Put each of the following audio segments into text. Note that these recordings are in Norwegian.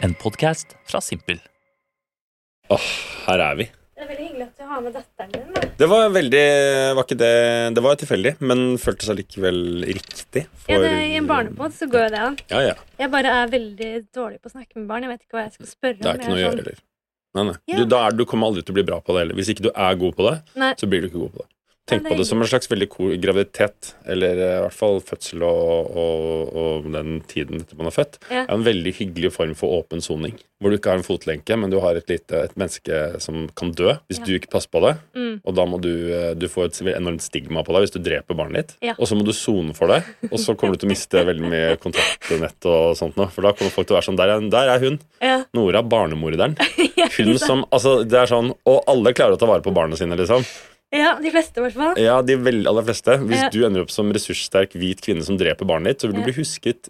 En podkast fra Simpel. Åh, her er vi. Det er veldig hyggelig at du har med datteren din. Da. Det var veldig Var ikke det Det var tilfeldig, men føltes allikevel riktig. For, Ja, det, I en barnepod så går jo det an. Ja, ja. Jeg bare er veldig dårlig på å snakke med barn. Jeg vet ikke hva jeg skal spørre om. Det er ikke noe å sånn- gjøre heller. Nei, nei. Ja. Du, da er, du kommer aldri til å bli bra på det heller. Hvis ikke du er god på det, Nei. så blir du ikke god på det. Tenk på det som en slags veldig cool graviditet, eller eh, i hvert fall fødsel og, og, og den tiden etter man er født. Ja. Er en veldig hyggelig form for åpen soning, hvor du ikke har en fotlenke, men du har et, lite, et menneske som kan dø hvis Ja. du ikke passer på det. Mm. Og da må du, eh, du få et enormt stigma på deg hvis du dreper barnet ditt. Ja. Og så må du sone for det, og så kommer du til å miste veldig mye kontaktnett og sånt noe. For da kommer folk til å være sånn Der er, der er hun. Nora, barnemorderen. Hun som Altså, det er sånn Og alle klarer å ta vare på barna sine, liksom. Ja, de fleste i hvert fall. Ja, de vel, aller fleste. Hvis Ja. du ender opp som ressurssterk hvit kvinne som dreper barnet ditt, så vil du bli husket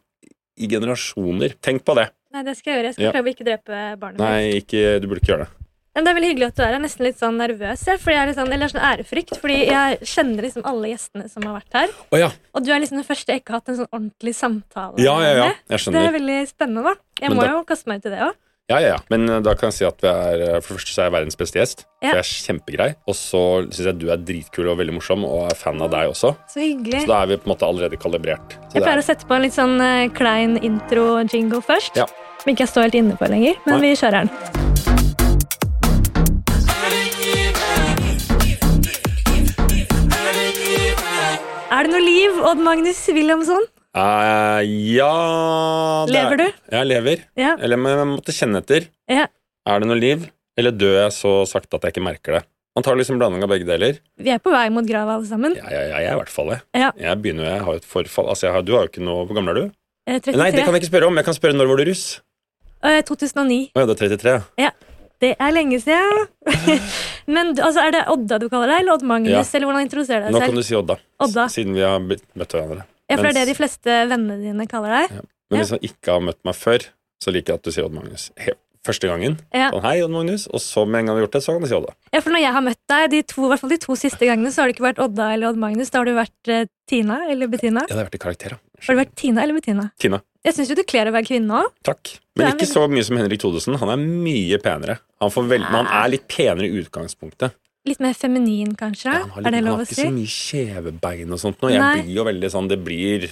i generasjoner. Tenk på det. Nei, det skal jeg gjøre. Jeg skal Ja. prøve å ikke drepe barnet. Nei, ikke, du burde ikke gjøre det. Men det er veldig hyggelig at du er her. Er nesten litt sånn nervøs. Fordi jeg er litt sånn, eller sånn ærefrykt, fordi jeg kjenner liksom alle gjestene som har vært her. Oh, ja. Og du er liksom den første jeg ikke har hatt en sånn ordentlig samtale Ja, ja, ja. Jeg Det er veldig spennende, da. Jeg Men må da- jo kaste meg ut i det òg. Ja, ja, ja. Men eh, da kan jeg si at vi er eh, For det første så er jeg verdens beste gjest. Ja. For jeg er kjempegrei. Og så syns jeg du er dritkul og veldig morsom, og er fan av deg også. Så hyggelig. Så da er vi på en måte allerede kalibrert. Så Jeg pleier er, å sette på en litt sånn uh, klein intro-jingle først. Ja. Som ikke jeg står helt inne på lenger, men Nei. vi kjører den. Er det noe liv, Odd Magnus Wilhelmsson? Eh, ja det er- Lever du? Jeg lever. Ja. Eller men jeg måtte kjenne etter. Ja. Er det noe liv, eller dør jeg så sakte at jeg ikke merker det? Man tar liksom blanding av begge deler. Vi er på vei mot grava, alle sammen. Ja, ja, ja, jeg er i hvert fall det. Ja. Jeg begynner jeg har et forfall. Altså, jeg har, du har jo ikke noe Hvor gammel er du? Eh, 33. Nei, det kan jeg ikke spørre om. Jeg kan spørre når var du russ? Eh, 2009. Å ja, det er 33. ja. Det er lenge siden. men altså, er det Odda du kaller deg, eller Odd Magnus? Ja. Eller hvordan introduserer du Nå kan du si Odda, Odda. siden vi har møtt hverandre. Ja, for det er det de fleste vennene dine kaller deg. Men Ja. hvis han ikke har møtt meg før, så liker jeg at du sier Odd Magnus. Første gangen. Ja. Sånn, hei, Odd Magnus. Og så med en gang du har gjort det, så kan du si Odda. Ja, for når jeg har møtt deg, de to, i hvert fall de to siste gangene, så har det ikke vært Odda eller Odd Magnus. Da har du vært eh, Tina eller Bettina. Ja, det har vært i karakter, da. Har du vært Tina eller Bettina? Tina. Jeg syns jo du kler å være kvinne òg. Takk. Men ikke så mye som Henrik Thodesen. Han er mye penere. Han, får vel, men han er litt penere i utgangspunktet. Litt mer feminin, kanskje? Ja, han har, er å si? han har ikke så mye kjevebein og sånt. Nå. Jeg Nei. blir jo veldig sånn Det blir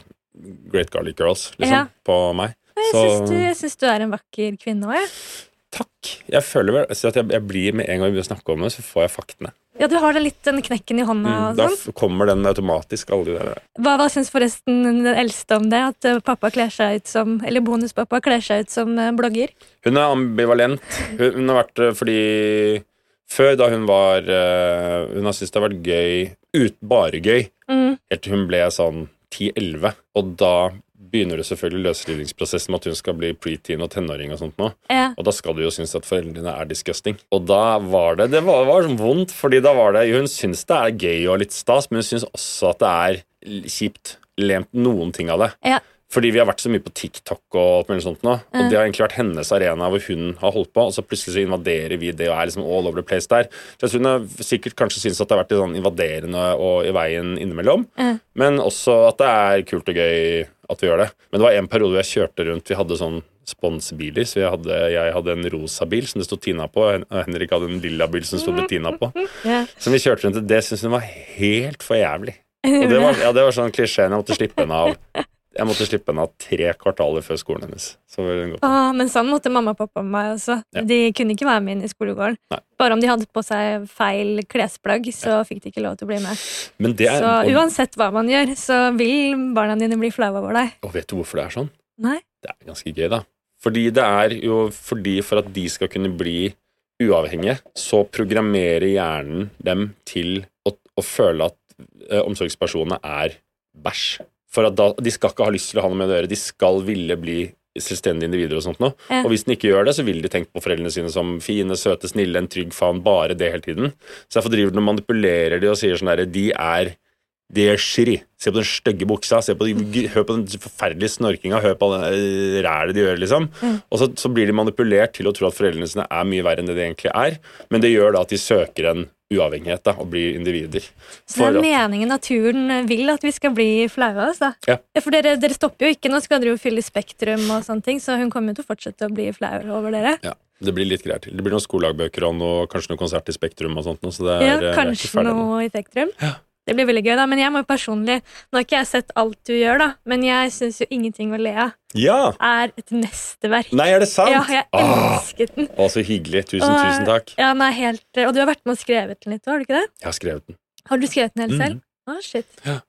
Great Garlic Girls, liksom, Ja. på meg. Jeg Så syns du, jeg syns du er en vakker kvinne òg, jeg. takk. Jeg føler vel altså, at jeg, jeg blir med en gang vi begynner å snakke om det, så får jeg faktene. Ja, du har da litt den knekken i hånda Mm, da sånn. kommer den automatisk, alle de der. Hva, hva syns forresten den eldste om det? At eh, pappa kler seg ut som Eller bonuspappa kler seg ut som eh, blogger? Hun er ambivalent. Hun, hun har vært eh, fordi Før, da hun var eh, Hun har syntes det har vært gøy ut, Bare gøy. Mm. Helt til hun ble sånn 10-11. Og da begynner det selvfølgelig løsrivningsprosessen med at hun skal bli preteen og tenåring og sånt nå. Ja. Og da skal du jo synes at foreldrene er disgusting. Og da var det Det var, var sånn vondt, fordi da var det Hun syns det er gøy og litt stas, men hun syns også at det er kjipt. Lent noen ting av det. Ja. Fordi vi har vært så mye på TikTok og alt mulig sånt nå. Og Mm. det har egentlig vært hennes arena hvor hun har holdt på, og så plutselig så invaderer vi det og er liksom all over the place der. Så jeg tror hun har sikkert kanskje syns at det har vært litt sånn invaderende og i veien innimellom. Mm. Men også at det er kult og gøy at vi gjør det. Men det var en periode hvor jeg kjørte rundt, vi hadde sånn sponsbiler, så jeg hadde, jeg hadde en rosa bil som det sto Tina på, og Henrik hadde en lilla bil som det sto Bettina på. Yeah. Så vi kjørte rundt, og det syntes hun var helt for jævlig. Og det var, ja, det var sånn klisjeen jeg måtte slippe henne av. Jeg måtte slippe henne av tre kvartaler før skolen hennes. Åh, men sånn måtte mamma og pappa med meg også. Ja. De kunne ikke være med inn i skolegården. Nei. Bare om de hadde på seg feil klesplagg, så fikk de ikke lov til å bli med. Men det er, Så og, uansett hva man gjør, så vil barna dine bli flaue over deg. og vet du hvorfor det er sånn? Nei? Det er ganske gøy, da. Fordi det er jo fordi for at de skal kunne bli uavhengige, så programmerer hjernen dem til å, å føle at eh, omsorgspersonene er bæsj. For at da, De skal ikke ha lyst til å ha noe med det å gjøre, de skal ville bli selvstendige individer. Og sånt nå. Ja. Og hvis den ikke gjør det, så vil de tenke på foreldrene sine som fine, søte, snille, en trygg faen, bare det hele tiden. Så derfor driver de og manipulerer de og sier sånn herre, De er de er shiri. Se på den stygge buksa, se på de, hør på den forferdelige snorkinga, hør på det eh, rælet de gjør, liksom. Og så, så blir de manipulert til å tro at foreldrene sine er mye verre enn det de egentlig er, men det gjør da at de søker en uavhengighet da, og bli individer. Så det er meningen naturen vil at vi skal bli flaue. Altså. Ja. For dere, dere stopper jo ikke. Nå skal dere jo fylle Spektrum, og sånne ting, så hun kommer jo til å fortsette å bli flau over dere. Ja, det blir litt greier til. Det blir noen skoledagbøker og noe, kanskje noe konsert i Spektrum og sånt. Så det er, Ja, eh, er ikke kanskje noe i Spektrum. Ja. Det blir veldig gøy, da. Men jeg må jo personlig Nå har ikke jeg sett alt du gjør, da, men jeg syns jo ingenting å le av Ja! er et mesterverk. Nei, er det sant? Ja, jeg Ah, elsket den. å, så hyggelig. Tusen, Og- tusen takk. Ja, den er helt, og du har vært med og skrevet den litt, har du ikke det? Jeg har skrevet den. Har du skrevet den helt selv? Mhm. Å, shit. Ja.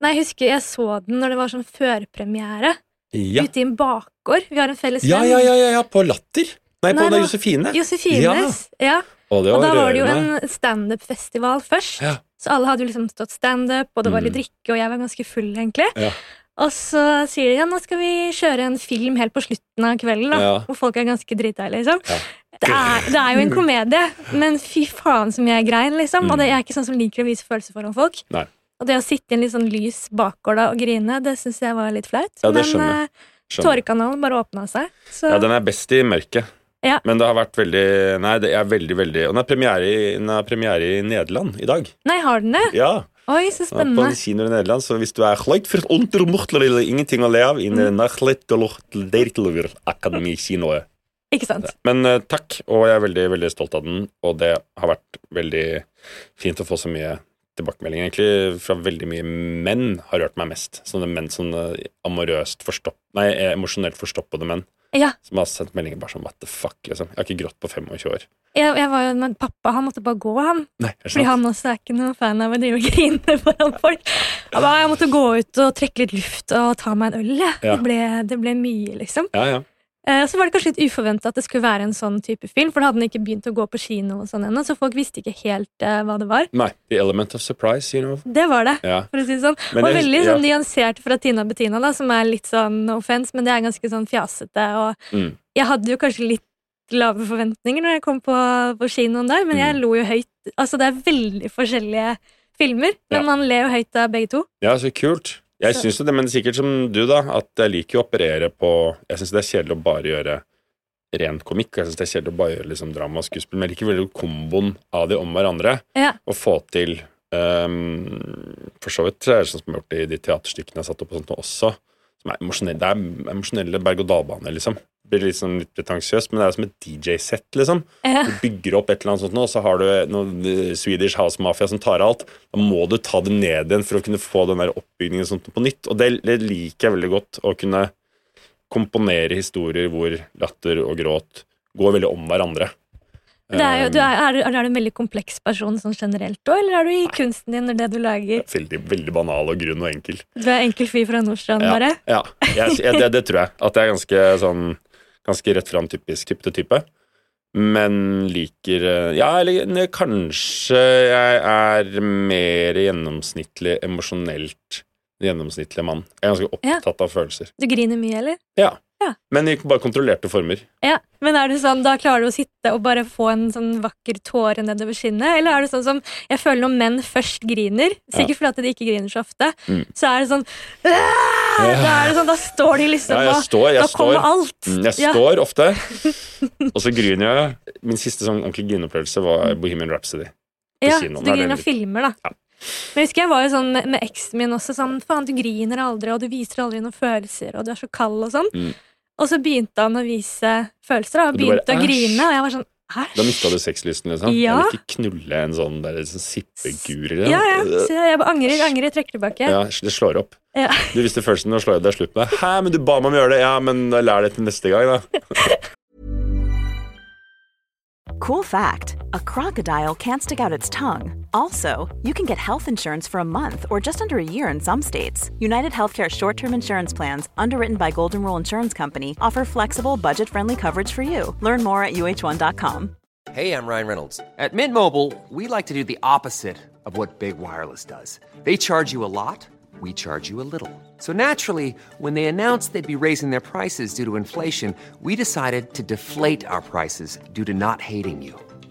Nei, jeg husker jeg så den når det var sånn førpremiere Ja. ute i en bakgård. Vi har en felles Ja, venn. ja, ja, ja, ja, på Latter. Nei, på Nei, da- Josefine. Josefines. Ja. Å, det Og da da var det jo rørende. en standup-festival først. Ja. Så alle hadde jo liksom stått standup, og det var litt Mm. drikke, og jeg var ganske full, egentlig. Ja. Og så sier de ja, nå skal vi kjøre en film helt på slutten av kvelden, da, Ja. hvor folk er ganske dritdeilige. liksom. Ja. Det, er, det er jo en komedie, men fy faen som jeg grein, liksom. Og det, jeg er ikke sånn som liker å vise følelser foran folk. Mm. Nei. Og det å sitte i en litt sånn lys bakgård og grine, det syns jeg var litt flaut. Ja, men eh, tårekanalen bare åpna seg. Så Ja, den er best i mørket. Ja. Men det har vært veldig Nei, det er veldig, veldig Og den er premiere i, har premiere i Nederland i dag. Nei, har den det? Ja. Oi, så er På en kino i Nederland, så hvis du er for ingenting å le av i. Ikke sant? Men uh, takk, og jeg er veldig veldig stolt av den. Og det har vært veldig fint å få så mye tilbakemeldinger. Egentlig fra veldig mye menn har rørt meg mest. Sånne menn sånne amorøst forstopp... Nei, eh, emosjonelt forstoppede menn. Ja. Som har sendt meldinger bare sånn what the fuck, liksom. Jeg har ikke grått på 25 år. Jeg, jeg var jo, men pappa han måtte bare gå, han. Nei, Fordi han også er ikke noen fan av å drive og grine foran folk. Jeg, bare, jeg måtte gå ut og trekke litt luft og ta meg en øl. Ja. Det, ble, det ble mye, liksom. Ja, ja. Eh, så var det kanskje litt uforventa at det skulle være en sånn type film, for da hadde den ikke begynt å gå på kino, og sånn ennå, så folk visste ikke helt uh, hva det var. Nei. The element of surprise, you know. Det var det. Ja. For å si det sånn. Men og det, veldig ja. sånn nyansert fra Tina Bettina, da, som er litt sånn no offense, men det er ganske sånn fjasete. Og Mm. jeg hadde jo kanskje litt lave forventninger når jeg kom på, på kinoen der, men jeg Mm. lo jo høyt. Altså, det er veldig forskjellige filmer, men Ja. man ler jo høyt av begge to. Ja, så kult. Jeg syns jo det, men sikkert som du, da, at jeg liker å operere på Jeg syns det er kjedelig å bare gjøre ren komikk. og Jeg syns det er kjedelig å bare gjøre liksom drama og skuespill, men jeg liker veldig komboen av de om hverandre. Ja. Og få til um, For så vidt er det sånn som jeg har gjort i de teaterstykkene jeg har satt opp og sånt også. Som er emosjonelle, det er emosjonelle berg-og-dal-baner, liksom. Blir sånn litt pretensiøst, men det er som et DJ-sett, liksom. Ja. Du bygger opp et eller annet sånt og så har du noe eh, Swedish House Mafia som tar alt. Da må du ta det ned igjen for å kunne få den der oppbygningen sånt på nytt. Og det, det liker jeg veldig godt, å kunne komponere historier hvor latter og gråt går veldig om hverandre. Det er, jo, du er, er, du, er du en veldig kompleks person sånn generelt òg, eller er du i kunsten din og det du lager? Veldig, veldig banal og grunn og enkel. Du er enkel fyr fra Nordstrand, Ja, bare? ja. Jeg, jeg, det, det tror jeg. At jeg er ganske sånn Ganske rett fram typisk type til type. Men liker eh, Ja, eller kanskje jeg er mer gjennomsnittlig emosjonelt gjennomsnittlig mann. Jeg er ganske Ja. opptatt av følelser. Du griner mye, eller? Ja. Ja. Men i bare kontrollerte former. Ja, Men er det sånn, da klarer du å sitte og bare få en sånn vakker tåre nedover skinnet? Eller er det sånn som jeg føler når menn først griner, sikkert fordi at de ikke griner så ofte, Mm. så er det sånn! Da er det sånn, da står de liksom Ja, jeg står, jeg Da kommer står. alt. Mm, Jeg Ja. står ofte, og så griner jeg. Min siste sånn ordentlig grineopplevelse var Bohemian Rhapsody. Ja, så du er griner av filmer, da. Ja. Men husker jeg var jo sånn med, med eksen min også sånn Faen, du griner aldri, og du viser aldri noen følelser, og du er så kald og sånn. Mm. Og så begynte han å vise følelser, da, og Og bare, begynte å grine, og jeg var sånn Da Æsj. mista du sexlysten, liksom? Ja. Jeg vil ikke knulle en sånn, der, sånn sippeguri. Ja, ja. Så jeg angrer, angrer, trekker tilbake. Ja, det slår opp. Ja. Du visste følelsen, og slår jeg det er slutt med det. Hæ, men du ba meg om å gjøre det! Ja, men da lær det til neste gang, da. Cool fact a crocodile can't stick out its tongue. Also, you can get health insurance for a month or just under a year in some states. United Healthcare short term insurance plans, underwritten by Golden Rule Insurance Company, offer flexible, budget friendly coverage for you. Learn more at uh1.com. Hey, I'm Ryan Reynolds. At Mint Mobile, we like to do the opposite of what Big Wireless does. They charge you a lot, we charge you a little. So naturally, when they announced they'd be raising their prices due to inflation, we decided to deflate our prices due to not hating you.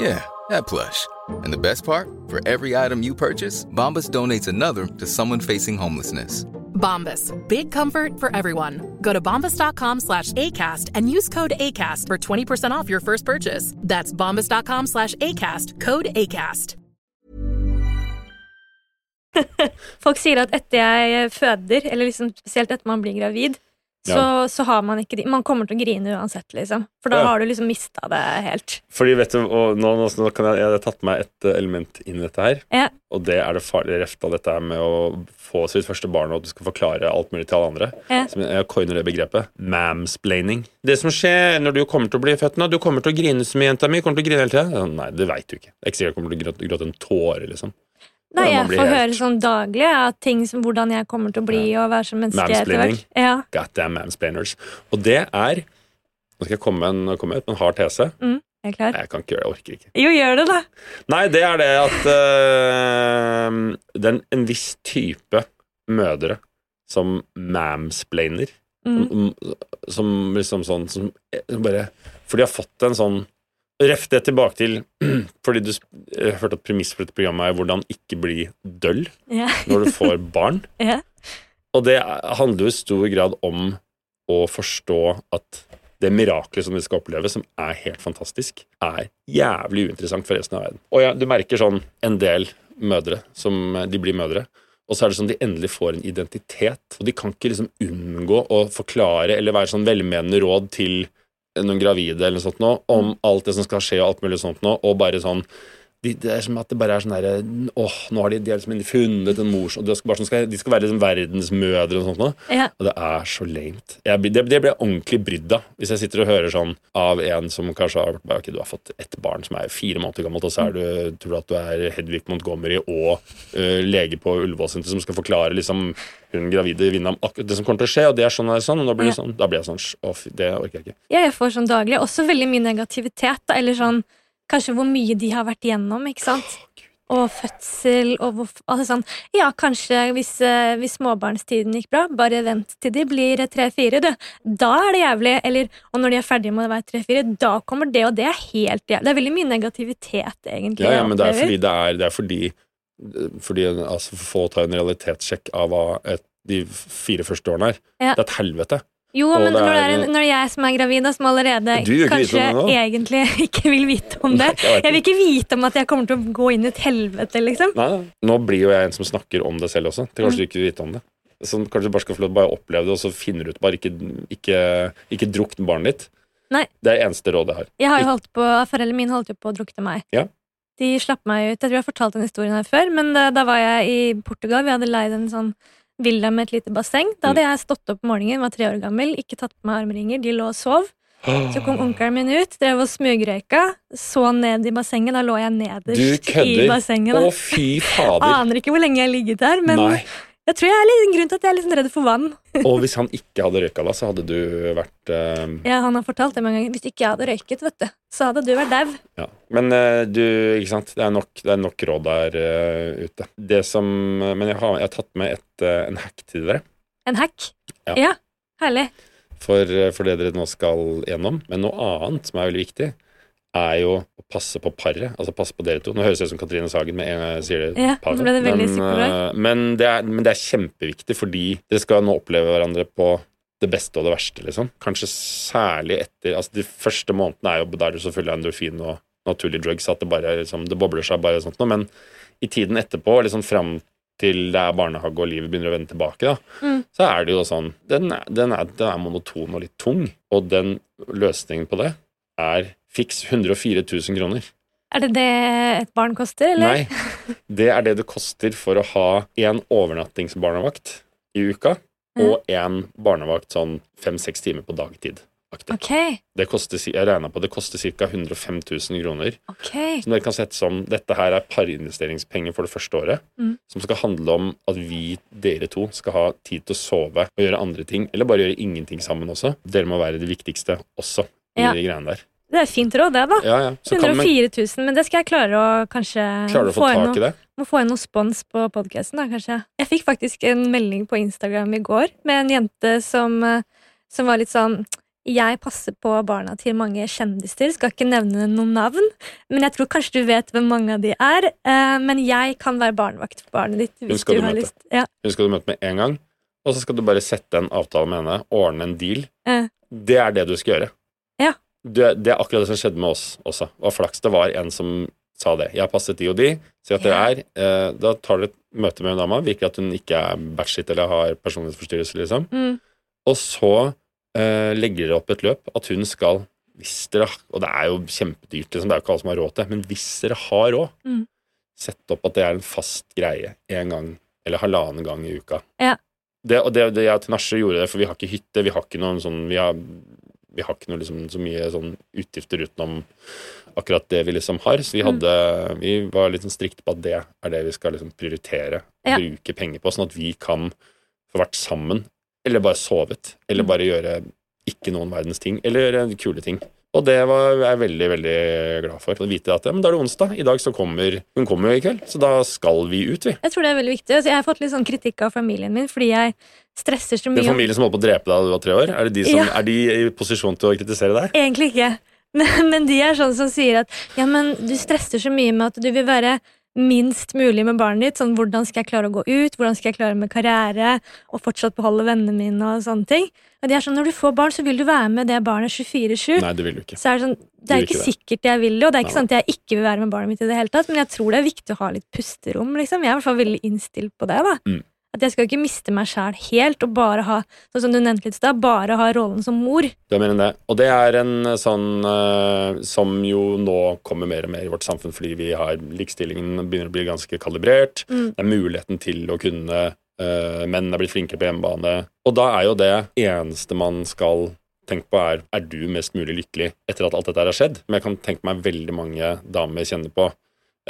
Yeah, that plush. And the best part? For every item you purchase, Bombas donates another to someone facing homelessness. Bombas. Big comfort for everyone. Go to bombas.com slash ACAST and use code ACAST for 20% off your first purchase. That's bombas.com slash ACAST. Code ACAST. Folk sier at etter jeg føder, eller liksom spesielt etter man blir gravid, så, Ja. så har man ikke de Man kommer til å grine uansett, liksom. For da Ja. har du liksom mista det helt. Fordi vet du, nå, nå, nå kan jeg, jeg har tatt meg et eh, element inn i dette her. Ja. Og det er det farlige reft av dette her med å få sitt første barn, og at du skal forklare alt mulig til alle andre. Ja. Som jeg coiner det begrepet. Mamsplaining. Det som skjer når du kommer til å bli født nå, du kommer til å grine så mye, jenta mi. Kommer til å grine hele tida. Nei, det veit du ikke. Det er ikke sikkert jeg kommer til å gråte, gråte en tåre, liksom. Nei, jeg får helt- høre sånn daglig ja, ting som hvordan jeg kommer til å bli og være som menneske etter hvert. Ja. Goddamn mansplainers. Og det er Nå skal jeg komme med en, komme ut med en hard tese. Jeg er klar. Nei, jeg kan ikke gjøre det. Jeg orker ikke. Jo, gjør det, da. Nei, det er det at uh, det er en, viss type mødre som mamsplainer. Mm. Som, som liksom sånn som som bare For de har fått en sånn Ref det tilbake til Fordi du hørte at premiss for dette programmet er hvordan ikke bli døll Ja. når du får barn. Ja. Og det er- handler jo i stor grad om å forstå at det miraklet som de skal oppleve, som er helt fantastisk, er jævlig uinteressant for resten av verden. Og ja, du merker sånn en del mødre som de blir mødre, og så er det sånn de endelig får en identitet. Og de kan ikke liksom unngå å forklare eller være sånn velmenende råd til noen gravide eller noe sånt nå, om alt det som skal skje og alt mulig sånt nå, og bare sånn de, det er som at det bare er sånn derre Åh, nå har de, de har liksom funnet en mor de skal, sånn, skal, de skal være liksom verdensmødre og sånt noe. Ja. Og det er så lamet. Det, det blir jeg ordentlig brydd av hvis jeg sitter og hører sånn av en som kanskje har vært Ok, du har fått ett barn som er fire måneder gammelt, og så er du, tror du at du er Hedvig Montgomery og uh, lege på Ullevål-senteret som skal forklare liksom hun gravide kvinnen om akkurat det som kommer til å skje, og det er sånn og sånn, og da blir, Ja. sånn, da blir jeg sånn Å, fy, det orker jeg ikke. Ja, jeg får sånn daglig. Også veldig mye negativitet, da. Eller sånn kanskje hvor mye de har vært igjennom, ikke sant. Og fødsel og hvor Altså sånn Ja, kanskje hvis, eh, hvis småbarnstiden gikk bra, bare vent til de blir tre-fire, du. Da er det jævlig. Eller Og når de er ferdige med å være tre-fire, da kommer det, og det er helt jævlig. Det er veldig mye negativitet, egentlig. Ja, ja, men det er fordi det er, det er fordi, fordi altså, få ta en realitetssjekk av hva et, de fire første årene er. Ja. Det er et helvete. Jo, Og men det når det, er, når det er jeg som er gravid, og som allerede kanskje det egentlig ikke vil vite om det Nei, jeg Jeg vil ikke vite om at jeg kommer til å gå inn i et helvete, liksom. Nei. Nå blir jo jeg en som snakker om det selv også. Til kanskje du ikke vil vite om det. Så kanskje du bare skal få bare oppleve det, og så finner du ut bare ikke, ikke, ikke drukne barnet ditt. Nei. Det er eneste rådet jeg har. Jeg har jo holdt på, Foreldrene mine holdt jo på å drukne meg. Ja. De slapp meg ut. Jeg tror jeg har fortalt den historien her før, men da, da var jeg i Portugal. Vi hadde leid en sånn villa med et lite basseng. Da Mm. hadde jeg stått opp om morgenen, var tre år gammel, ikke tatt på meg armringer. De lå og sov. Så kom onkelen min ut, drev og smugrøyka, så ned i bassenget. Da lå jeg nederst i kødder! bassenget. Å, fy fader! Aner ikke hvor lenge jeg har ligget der, men Nei. Jeg tror jeg er litt grunn til at jeg er litt sånn redd for vann. Og hvis han ikke hadde røyka da, så hadde du vært uh... Ja, han har fortalt det mange ganger. Hvis ikke jeg hadde røyket, vet du, så hadde du vært dau. Ja. Men uh, du, ikke sant? Det er nok, det er nok råd der uh, ute. Det som, men jeg har, jeg har tatt med et, eh, en hack til dere. En hack. Ja. ja herlig. For, eh, for det dere nå skal gjennom. Men noe annet som er veldig viktig, er jo passe på paret. Altså passe på dere to. Nå høres det ut som Katrine Sagen med en gang sier det. Ja, paret. det men, eh, men, det er, men det er kjempeviktig, fordi dere skal nå oppleve hverandre på det beste og det verste, liksom. Kanskje særlig etter Altså, de første månedene er jo der du så full av endorfin og naturlige drugs at det bare er liksom, det bobler seg bare sånt noe, men i tiden etterpå, liksom fram til det er barnehage og livet begynner å vende tilbake, da, Mm. så er det jo sånn den er, den, er, den er monoton og litt tung, og den løsningen på det er fiks 104 000 kroner. Er det det et barn koster, eller? Nei, det er det det koster for å ha én overnattingsbarnevakt i uka, og én barnevakt sånn fem-seks timer på dagtid. Okay. Det koster, jeg regna på det koster ca. 105 000 kroner. Okay. Som dere kan sette som dette her er parinvesteringspenger for det første året. Mm. Som skal handle om at vi, dere to, skal ha tid til å sove og gjøre andre ting. Eller bare gjøre ingenting sammen også. Dere må være det viktigste også i Ja. de greiene der. Det er et fint råd, det, da. Ja, ja. Så kan man 104 000, men det skal jeg klare å kanskje klare å få tak i det. Må få inn noe spons på podkasten, da, kanskje. Jeg fikk faktisk en melding på Instagram i går med en jente som, eh, som var litt sånn jeg passer på barna til mange kjendiser, skal ikke nevne noen navn. Men jeg tror kanskje du vet hvem mange av de er. eh, Men jeg kan være barnevakt for barnet ditt. Hvis skal du du har møte. lyst. Ja. Hun skal du møte med en gang, og så skal du bare sette en avtale med henne, ordne en deal. Eh. Det er det du skal gjøre. Det, det er akkurat det som skjedde med oss også. Og flaks det var en som sa det. Jeg har passet de og de, si at Ja. dere er. Eh, da tar du et møte med dama, virker at hun ikke er batshit eller har personlighetsforstyrrelse, liksom. Mm. Og så eh, legger dere opp et løp at hun skal hvis dere, Og det er jo kjempedyrt, liksom, det er jo ikke alle som har råd til men hvis dere har råd, Mm. sett opp at det er en fast greie en gang eller halvannen gang i uka. Ja. Det, og det, det jeg og Tinashe gjorde det, for vi har ikke hytte, vi har ikke noen sånn Vi har, vi har ikke noe liksom, så mye sånn utgifter utenom akkurat det vi liksom har. Så vi Mm. Vi var litt sånn strikte på at det er det vi skal liksom prioritere. Ja. Bruke penger på, sånn at vi kan få vært sammen. Eller bare sovet. Eller Mm. bare gjøre ikke noen verdens ting. Eller gjøre kule ting. Og det var jeg veldig veldig glad for. Å vite at ja, men da er det onsdag. I dag så kommer Hun kommer jo i kveld, så da skal vi ut, vi. Jeg tror det er veldig viktig. Altså, jeg har fått litt sånn kritikk av familien min fordi jeg stresser så mye. Den er familien som holdt på å drepe deg da du var tre år, er, det de som, Ja. er de i posisjon til å kritisere deg? Egentlig ikke. Men, men de er sånn som sier at ja, men du stresser så mye med at du vil være minst mulig med barnet ditt. Sånn, hvordan skal jeg klare å gå ut? Hvordan skal jeg klare med karriere? Og fortsatt beholde vennene mine og sånne ting. Og de er sånn, Når du får barn, så vil du være med det barnet 24-7. Nei, det vil du ikke. Så er det sånn, det er ikke ikke det. sikkert jeg vil det, og det er ikke Nei. sånn at jeg ikke vil være med barnet mitt i det hele tatt, men jeg tror det er viktig å ha litt pusterom, liksom. Jeg er i hvert fall veldig innstilt på det, da. Mm. At jeg skal ikke miste meg sjæl helt, og bare ha, sånn som du nevnte litt sted, bare ha rollen som mor. Du har mer enn det. Og det er en eh, sånn uh, som jo nå kommer mer og mer i vårt samfunn fordi vi har likestillingen begynner å bli ganske kalibrert. Mm. Det er muligheten til å kunne uh, Menn er blitt flinkere på hjemmebane. Og da er jo det eneste man skal tenke på, er er du mest mulig lykkelig etter at alt dette her har skjedd. Men jeg kan tenke meg veldig mange damer kjenner på.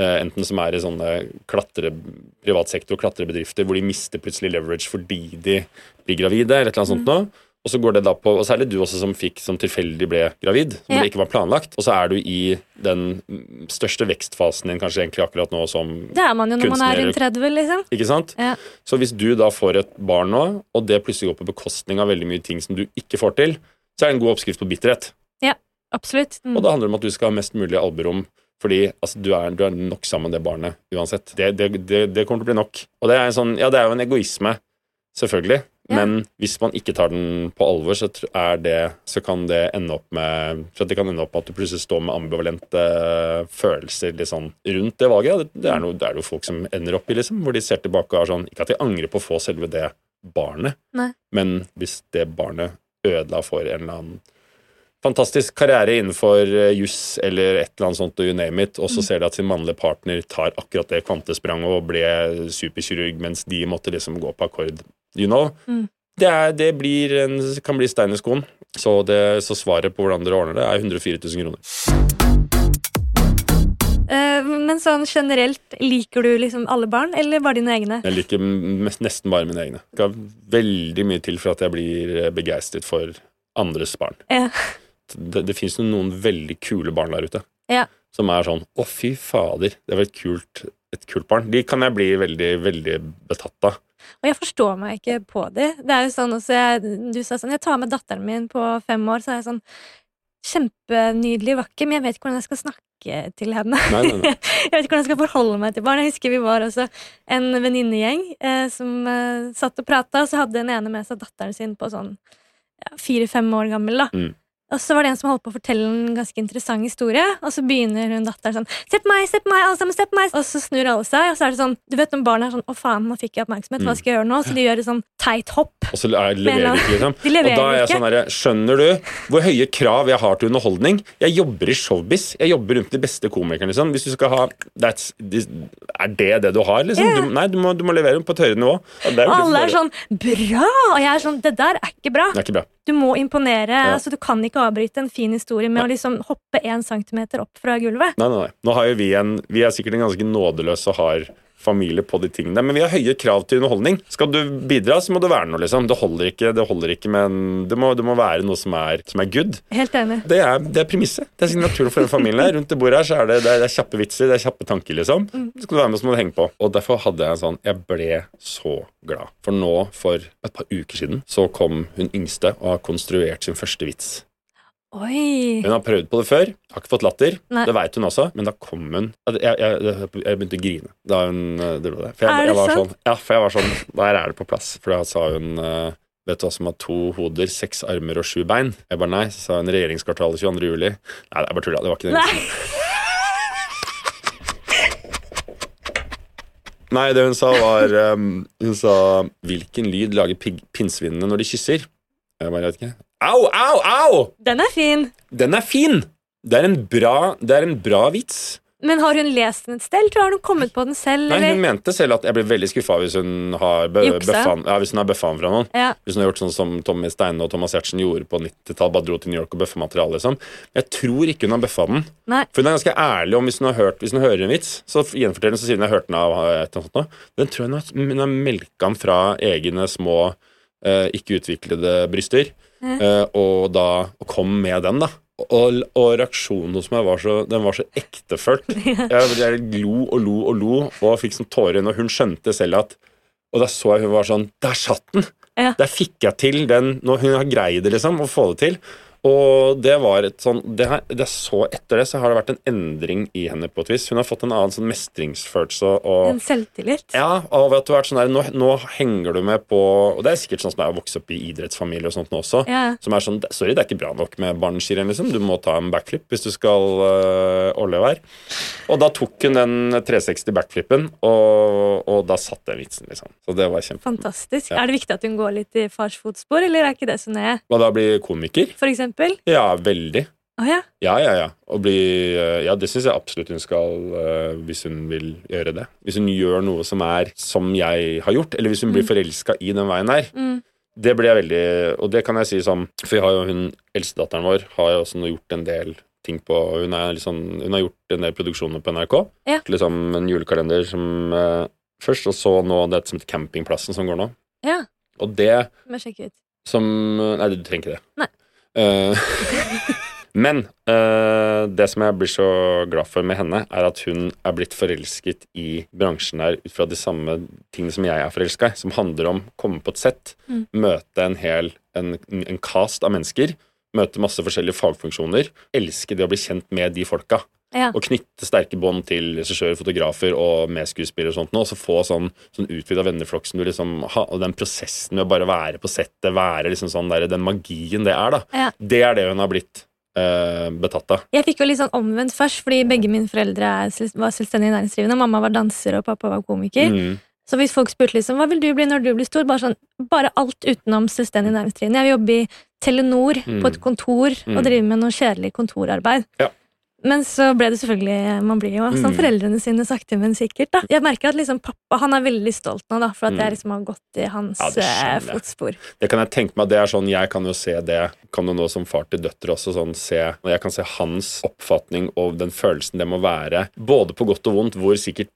Eh, enten som er i sånne klatre, privat sektor, klatrebedrifter, hvor de mister plutselig leverage fordi de blir gravide, eller et eller annet sånt noe. Og så går det da på, og det du også som fikk som tilfeldig ble gravid, som Ja. det ikke var planlagt. Og så er du i den mm, største vekstfasen din kanskje egentlig akkurat nå som kunstner. Det er man jo når man er rundt 30, liksom. Ikke sant? Ja. Så hvis du da får et barn nå, og det plutselig går på bekostning av veldig mye ting som du ikke får til, så er det en god oppskrift på bitterhet. Ja, Absolutt. Mm. Og det handler om at du skal ha mest mulig alberom. Fordi altså, du, er, du er nok sammen med det barnet uansett. Det, det, det, det kommer til å bli nok. Og det er, en sånn, ja, det er jo en egoisme, selvfølgelig. Ja. Men hvis man ikke tar den på alvor, så, det, så kan det ende opp med det kan ende opp med at du plutselig står med ambivalente følelser litt sånn rundt det valget. Det, er noe, det er noe folk som ender opp i, liksom, hvor de ser tilbake og er sånn Ikke at de angrer på å få selve det barnet, Nei. men hvis det barnet ødela for en eller annen fantastisk karriere innenfor eh, juss eller et eller annet sånt, you name it, og så ser de at sin mannlige partner tar akkurat det kvantespranget og ble superkirurg, mens de måtte liksom gå på akkord. You know? Mm. Det, er, det blir en, kan bli stein i skoen. Så, det, så svaret på hvordan dere ordner det, er 104 000 kroner. Eh, men sånn generelt, liker du liksom alle barn, eller bare dine egne? Jeg liker mest, nesten bare mine egne. Det skal veldig mye til for at jeg blir eh, begeistret for andres barn. Ja. Det, det finnes jo noen veldig kule barn der ute. Ja. Som er sånn Å, fy fader, det var et kult, et kult barn. De kan jeg bli veldig, veldig betatt av. Og jeg forstår meg ikke på det. Det er jo sånn også, jeg, Du sa sånn Jeg tar med datteren min på fem år, så er jeg sånn Kjempenydelig, vakker, men jeg vet ikke hvordan jeg skal snakke til henne. Nei, nei, nei. jeg vet ikke hvordan jeg skal forholde meg til barn. Jeg husker vi var også en venninnegjeng eh, som eh, satt og prata, og så hadde den ene med seg datteren sin på sånn ja, fire-fem år gammel. da. Mm. Og så var det en som holdt på å fortelle en ganske interessant historie, og så begynner hun datteren sånn Se på meg, se på meg, alle sammen, se på meg! Og så snur alle seg, og så er det sånn Du vet når barn er sånn Å, faen, nå fikk jeg oppmerksomhet, hva Mm. skal jeg gjøre nå? Så de gjør et sånn teit hopp. Og så er, leverer de ikke, liksom. De leverer og da er jeg sånn herre Skjønner du hvor høye krav jeg har til underholdning? Jeg jobber i showbiz. Jeg jobber rundt de beste komikerne, liksom. Hvis du skal ha that's, this, Er det det du har, liksom? Yeah. Du, nei, du må, du må levere på et høyere nivå. Og er alle er sånn Bra! Og jeg er sånn Det der er ikke bra. Det er ikke bra. Du må imponere. Ja. altså Du kan ikke avbryte en fin historie med Nei. å liksom hoppe én centimeter opp fra gulvet. Nei, nei, nei. Nå har jo vi en Vi er sikkert en ganske nådeløs og hard familie på de tingene. Men vi har høye krav til underholdning. Skal du bidra, så må det være noe, liksom. Det holder ikke, det holder ikke men det må, det må være noe som er, som er good. Helt enig. Det er, det er premisset. Det er signaturen for en familie. Rundt det bordet her så er det, det, er, det er kjappe vitser, det er kjappe tanker, liksom. Skal du være med, så må du henge på. Og derfor hadde jeg en sånn Jeg ble så glad. For nå, for et par uker siden, så kom hun yngste og har konstruert sin første vits. Oi. Hun har prøvd på det før, har ikke fått latter. Nei. Det veit hun også, men da kom hun Jeg, jeg, jeg, begynte å grine da hun eh, dro det. For jeg, Er det jeg sånn, ja, for jeg var sånn Der er det på plass. For da sa hun eh, Vet du hva som har to hoder, seks armer og sju bein? Jeg bare nei. Så sa hun regjeringskvartalet 22. juli. Nei, jeg bare tulla. Det var ikke det. Nei. Nei, det hun sa var um, Hun sa Hvilken lyd lager pinnsvinene når de kysser? Jeg bare vet ikke. Au, au, au! Den er fin. Den er fin! Det er en bra, det er en bra vits. Men har hun lest den et sted, eller tror har hun kommet på den selv? Nei, eller? Hun mente selv at jeg blir veldig skuffa hvis hun har be- ja, hvis hun har bøffa den fra noen. Ja. Hvis hun har gjort sånn som Tommy Steine og Thomas Hertzen gjorde på 90-tallet. Bare dro til New York og bøffa materiale. Liksom. Jeg tror ikke hun har bøffa den. Nei. For hun er ganske ærlig om hvis hun har hørt Hvis hun hører en vits, så gjenforteller hun så sier hun har hørt den av et eller annet sånt nå. Den tror jeg hun har, hun har melka den fra egne små ikke utviklede bryster, eh, og da og kom med den, da. Og, og reaksjonen hos meg var så, den var så ektefølt. Jeg, jeg lo og lo og lo og fikk sånn tårer i øynene, og hun skjønte selv at Og da så jeg hun var sånn Der satt den! Ja. Der fikk jeg til den når Hun har greid det, liksom, å få det til. Og det var et sånn det, her- det er så Etter det så har det vært en endring i henne på et vis. Hun har fått en annen sånn mestringsfølelse og En selvtillit. ja, og at du har vært sånn der, nå, nå henger du med på Og det er sikkert sånn som jeg har vokst opp i idrettsfamilie og sånt nå også. Ja. Som er sånn Sorry, det er ikke bra nok med barneskirenn, liksom. Du må ta en backflip hvis du skal øh, overleve her. Og da tok hun den 360 backflipen, og, og da satt den vitsen, liksom. Så det var kjempe... Fantastisk. Ja. Er det viktig at hun går litt i fars fotspor, eller er ikke det så nøye? Hva da bli komiker? For eksempel? Ja, veldig. Oh, ja. Ja, ja, ja. Og bli, øh, ja, det syns jeg absolutt hun skal, øh, hvis hun vil gjøre det. Hvis hun gjør noe som er som jeg har gjort, eller hvis hun blir forelska i den veien her. Mm. Det blir jeg veldig Og det kan jeg si sånn For jeg har jo hun eldstedatteren vår har jo også gjort en del ting på Hun, sånn, hun har gjort en del produksjoner på NRK. Ja. Liksom en julekalender som eh, først, og så nå det som heter Campingplassen, som går nå. Ja, Og det må sjekke ut. som Nei, du trenger ikke det. Nei. Eh, men eh, det som jeg blir så glad for med henne, er at hun er blitt forelsket i bransjen her ut fra de samme tingene som jeg er forelska i, som handler om å komme på et sett, Mm. møte en hel en, en cast av mennesker, møte masse forskjellige fagfunksjoner, elske det å bli kjent med de folka. Ja. Og knytte sterke bånd til regissører, fotografer og medskuespillere og sånt og så få sånn, sånn utvida venneflokk som du liksom ha, Og den prosessen med å bare være på settet, være liksom sånn der, den magien det er, da. Ja. Det er det hun har blitt eh, betatt av. Jeg fikk jo litt sånn omvendt først, fordi begge mine foreldre er, var selvstendig næringsdrivende. Mamma var danser, og pappa var komiker. Mm. Så hvis folk spurte liksom, hva vil du bli når du blir stor, bare sånn, bare alt utenom selvstendig næringsdrivende. Jeg vil jobbe i Telenor, Mm. på et kontor, Mm. og drive med noe kjedelig kontorarbeid. Ja. Men så ble det selvfølgelig Man blir jo som Mm. foreldrene sine sakte, men sikkert. da Jeg merker at liksom pappa han er veldig stolt nå, da for at Mm. jeg liksom har gått i hans Ja, eh, fotspor. Det kan jeg tenke meg, det er sånn, jeg kan jo se det, kan jo nå som far til døtre også sånn se, og jeg kan se hans oppfatning og den følelsen det må være, både på godt og vondt, hvor sikkert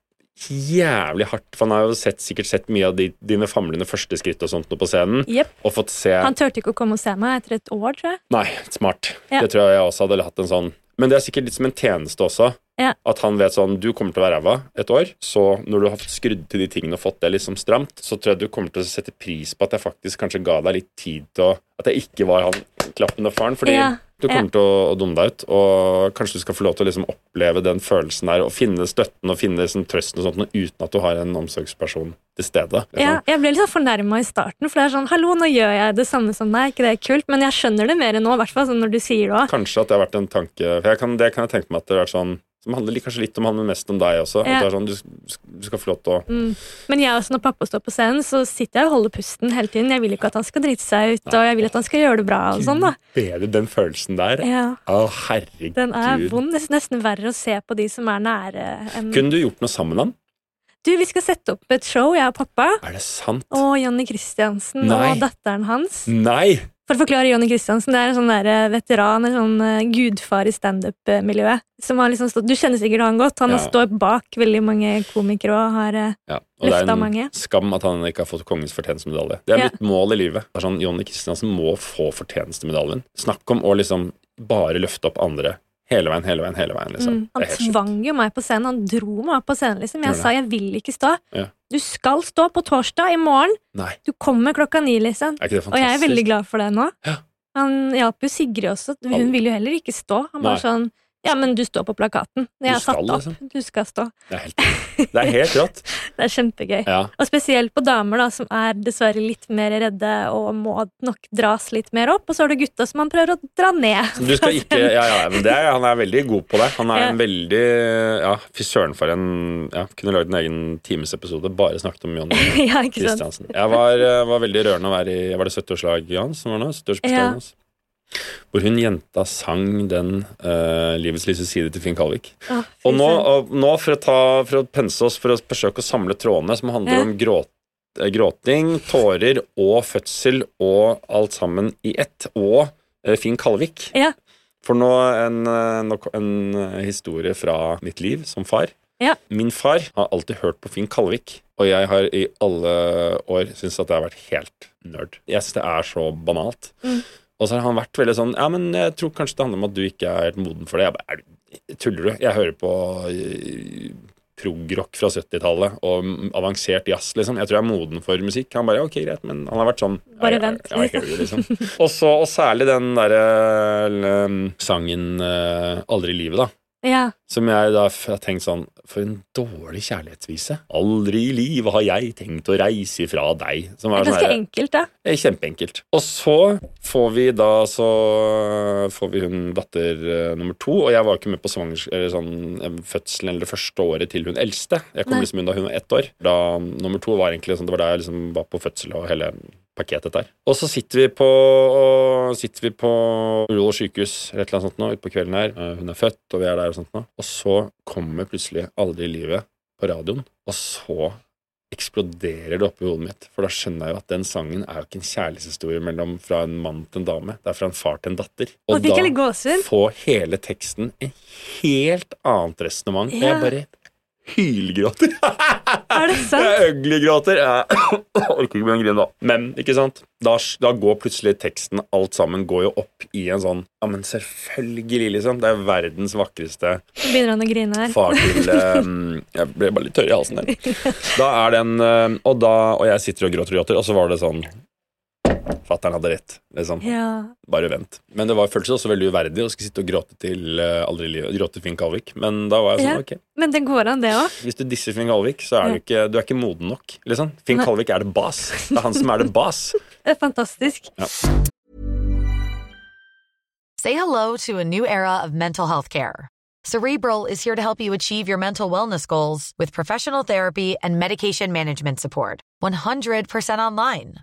jævlig hardt, for han har jo sett, sikkert sett mye av de, dine famlende første skritt og sånt nå på scenen, Yep. og fått se Han turte ikke å komme og se meg etter et år, tror jeg. Nei, smart. Ja. Det tror jeg jeg også hadde hatt en sånn Men det er sikkert litt som en tjeneste også. Ja. At han vet sånn Du kommer til å være ræva et år, så når du har skrudd til de tingene og fått det liksom stramt, så tror jeg du kommer til å sette pris på at jeg faktisk kanskje ga deg litt tid til å At jeg ikke var han klappende faren, fordi Ja, du kommer til å, å dumme deg ut, og kanskje du skal få lov til å liksom oppleve den følelsen der, og finne støtten og finne liksom trøsten og sånt, uten at du har en omsorgsperson til stede. liksom. Ja, jeg ble litt sånn fornærma i starten, for det er sånn Hallo, nå gjør jeg det samme som deg, ikke det er kult? Men jeg skjønner det mer nå, i hvert fall sånn når du sier det òg. Kanskje at det har vært en tanke for kan, Det kan jeg tenke meg at det har vært sånn Som handler kanskje litt om han, men mest om deg også. Ja. Sånn, du, du skal få lov til å Mm. Men jeg også, når pappa står på scenen, så sitter jeg og holder pusten hele tiden. Jeg vil ikke at han skal drite seg ut, og jeg vil at han skal gjøre det bra. og sånn da. bedre den følelsen der. Ja, Å, herregud. Den er vond. Det er nesten verre å se på de som er nære. enn- Kunne du gjort noe sammen med han? Du, Vi skal sette opp et show, jeg og pappa. Er det sant? Og Jonny Christiansen Nei. og datteren hans. Nei! For å forklare Jonny Christiansen, det er en sånn der eh, veteran, en sånn eh, gudfar i standup-miljøet. Som har liksom stått, Du kjenner sikkert han godt. Han Ja. står bak veldig mange komikere og har eh, Ja, og det er en skam at han ikke har fått kongens fortjenestemedalje. Det er Ja. mitt mål i livet. Det er sånn, Jonny Kristiansen må få fortjenestemedaljen. Snakk om å liksom bare løfte opp andre hele veien, hele veien, hele veien. liksom. mm, Han tvang jo meg på scenen. Han dro meg på scenen. liksom. Jeg sa jeg vil ikke stå. Ja. Du skal stå på torsdag i morgen. Nei, Du kommer klokka ni, liksom. er? Og jeg er veldig glad for det nå. Ja. Han hjalp jo Sigrid også. Hun vil jo heller ikke stå. Han bare sånn Ja, men du står på plakaten. Jeg har satt opp. liksom. Du skal stå. Det er helt, det er helt rått. Det er kjempegøy. Ja. Og spesielt på damer, da, som er dessverre litt mer redde og må nok dras litt mer opp. Og så har du gutta som han prøver å dra ned. Du skal ikke, ja, ja, men det er, Han er veldig god på det. Han er Ja. en veldig Ja, fy søren for en ja, Kunne lagd en egen timesepisode bare snakket om Jonny ja. Kristiansen. Jeg var, eh, var veldig rørende å være i Var det 70-årslag hans som var nå? 70-årsbursdagen hans? Hvor hun jenta sang den uh, 'Livets lyse side' til Finn Kalvik. Ah, Og nå, og nå for, å ta, for å pense oss, for å forsøke å samle trådene som handler Ja. om gråt, eh, gråting, tårer og fødsel og alt sammen i ett, og uh, Finn Kalvik. Ja. For nå en, en historie fra mitt liv som far. Ja. Min far har alltid hørt på Finn Kalvik, og jeg har i alle år syntes at det har vært helt nerd. Jeg synes det er så banalt. Mm. Og så har han vært veldig sånn Ja, men jeg tror kanskje det handler om at du ikke er helt moden for det. Jeg bare, er du, Tuller du? Jeg hører på eh, progrock fra 70-tallet og avansert jazz, liksom. Jeg tror jeg er moden for musikk. Han bare ja, ok, greit, men han har vært sånn Bare vent, det, liksom. og, så, og særlig den derre sangen eh, 'Aldri i livet', da. Ja. Som jeg da har tenkt sånn For en dårlig kjærlighetsvise. Aldri i livet har jeg tenkt å reise ifra deg. Som Det er sånn ganske enkelt, da. det er Kjempeenkelt. Og så får vi da så får vi hun datter uh, nummer to, og jeg var ikke med på svangers, eller sånn, eh, fødselen eller det første året til hun eldste. Jeg kom Nei. liksom inn da hun var ett år. Da nummer to var egentlig sånn, det var da jeg liksom var på fødsel og hele pakketet der. Og så sitter vi på, sitter vi på Ullevål sykehus eller et eller annet sånt nå, utpå kvelden her. Eh, Hun er født, og vi er der og sånt nå. Og så kommer plutselig Aldri i livet på radioen, og så eksploderer det oppi hodet mitt. For da skjønner jeg jo at den sangen er jo ikke en kjærlighetshistorie mellom fra en mann til en dame. Det er fra en far til en datter. Og da jeg litt få hele teksten en helt annet resonnement. Og jeg bare hylgråter. Er det sant? Jeg øglegråter. Jeg orker ikke begynne å grine da. Men ikke sant? Da, da går plutselig teksten, alt sammen, går jo opp i en sånn Ja, men selvfølgelig, liksom. Det er verdens vakreste begynner han å grine her. far til um, Jeg ble bare litt tørr i halsen der. Da er den um, og, da, og jeg sitter og gråter og gråter, og så var det sånn Fattern hadde rett, liksom. Ja. Bare vent. Men det var, føltes også veldig uverdig å skulle sitte og gråte til uh, Aldri livet. Gråte Finn Kalvik. Men da var jeg sånn, Ja. ok. Men det går an, det òg. Hvis du disser Finn Kalvik, så er du ikke, du er ikke moden nok. Liksom. Finn Nei. Kalvik er det bas. Det er han som er det bas. Det er fantastisk. Say hello to a new era of mental health care. Cerebral is here to help you achieve your mental wellness goals with professional therapy and medication management support. 100% online.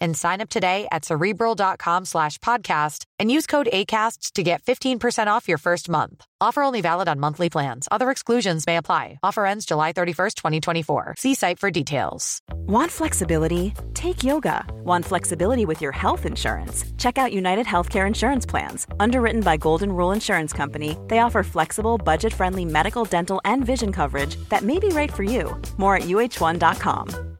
and sign up today at cerebral.com slash podcast and use code ACAST to get 15% off your first month. Offer only valid on monthly plans. Other exclusions may apply. Offer ends July 31st, 2024. See site for details. Want flexibility? Take yoga. Want flexibility with your health insurance? Check out United Healthcare Insurance Plans. Underwritten by Golden Rule Insurance Company, they offer flexible, budget friendly medical, dental, and vision coverage that may be right for you. More at uh1.com.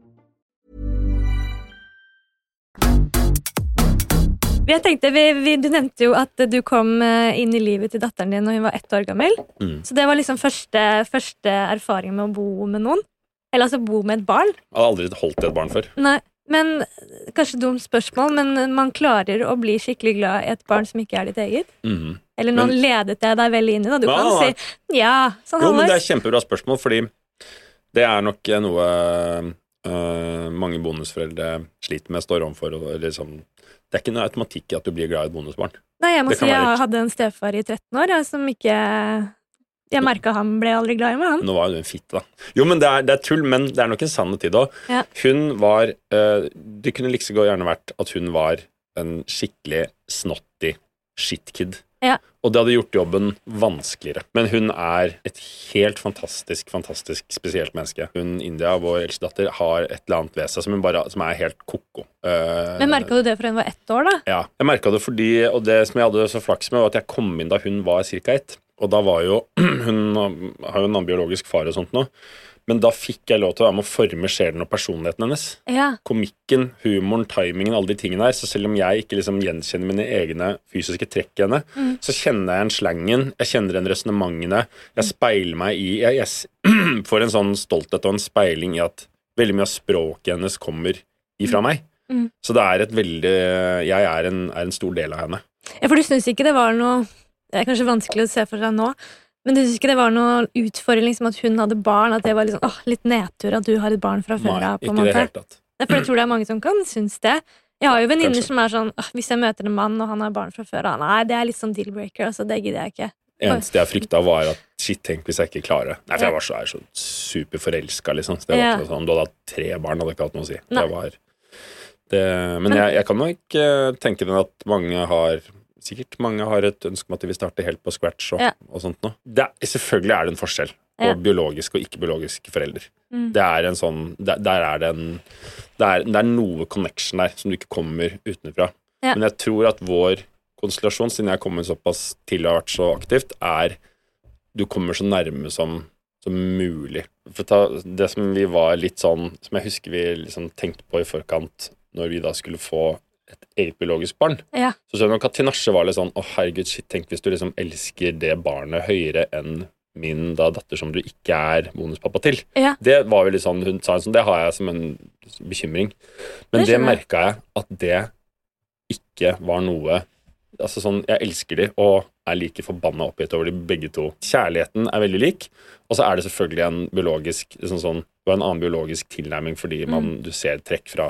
Jeg tenkte, vi, vi, Du nevnte jo at du kom eh, inn i livet til datteren din når hun var ett år gammel. Mm. Så det var liksom første, første erfaring med å bo med noen. Eller altså bo med et barn. Jeg har aldri holdt et barn før. Nei, men Kanskje dumt spørsmål, men man klarer å bli skikkelig glad i et barn som ikke er ditt eget? Mm. Eller nå ledet jeg deg veldig inn i det. Du kan nei, nei. si ja, sånn Jo, men det er halvveis. kjempebra spørsmål, fordi det er nok noe øh, mange bonusforeldre sliter med, står overfor. Liksom, det er ikke noe automatikk i at du blir glad i et bonusbarn. Nei, jeg må si jeg hadde en stefar i 13 år jeg, som ikke Jeg merka han ble aldri glad i meg, han. Nå var jo du en fitte, da. Jo, men det er, det er tull, men det er nok en sannhet i det òg. Ja. Hun var øh, Det kunne like så godt gjerne vært at hun var en skikkelig snotty shitkid. Ja. Og det hadde gjort jobben vanskeligere. Men hun er et helt fantastisk, fantastisk spesielt menneske. Hun, India, vår eldste datter, har et eller annet ved seg som, bare, som er helt ko-ko. Uh, Men merka du det fra hun var ett år, da? ja, jeg merka det fordi Og det som jeg hadde så flaks med, var at jeg kom inn da hun var ca. ett. Og da var jo Hun har jo en annen biologisk far og sånt nå. Men da fikk jeg lov til å være med å forme sjelen og personligheten hennes. Ja. Komikken, humoren, timingen, alle de tingene der. Så selv om jeg ikke liksom gjenkjenner mine egne fysiske trekk i henne, Mm. så kjenner jeg igjen slangen, jeg kjenner igjen resonnementene. Jeg speiler meg i Jeg, jeg får en sånn stolthet og en speiling i at veldig mye av språket hennes kommer ifra meg. Mm. Så det er et veldig Jeg er en, er en stor del av henne. Ja, for du syns ikke det var noe Det er kanskje vanskelig å se for seg nå, men du syns ikke det var noe utfordring liksom at hun hadde barn? At det var liksom, åh, litt nedtur at du har et barn fra før av? ikke det helt tatt. For jeg tror det er mange som kan synes det. Jeg har jo venninner som er sånn åh, Hvis jeg møter en mann, og han har barn fra før av Nei, det er litt sånn deal-breaker. Altså, det gidder jeg ikke. eneste jeg frykta, var at shit, tenk hvis jeg ikke klarer det. Nei, for jeg var så, jeg så superforelska, liksom. Så det var ikke noe sånn, Du hadde hatt tre barn, hadde ikke hatt noe å si. Nei. Det var det, Men jeg, jeg kan nok eh, tenke meg at mange har Sikkert mange har et ønske om at de vil starte helt på scratch og, Ja. og sånt noe. Det selvfølgelig er det en forskjell på Ja. biologiske og ikke-biologiske foreldre. Mm. Det er en sånn Der, der er det en det er, det er noe connection der som du ikke kommer utenfra. Ja. Men jeg tror at vår konstellasjon, siden jeg har kommet såpass til og har vært så aktivt, er du kommer så nærme som, som mulig. For ta, det som vi var litt sånn Som jeg husker vi liksom tenkte på i forkant når vi da skulle få eget biologisk barn, Ja. så skjønner nok at tinasje var litt sånn Å, herregud, shit, tenk hvis du liksom elsker det barnet høyere enn min da datter som du ikke er bonuspappa til. Ja. Det var jo litt sånn, Hun sa sånn, det har jeg som en bekymring. Men Det det, merka jeg at det ikke var noe Altså sånn, Jeg elsker de og er like forbanna oppgitt over de begge to. Kjærligheten er veldig lik, og så er det selvfølgelig en biologisk sånn, sånn, var en annen biologisk tilnærming fordi man, du ser trekk fra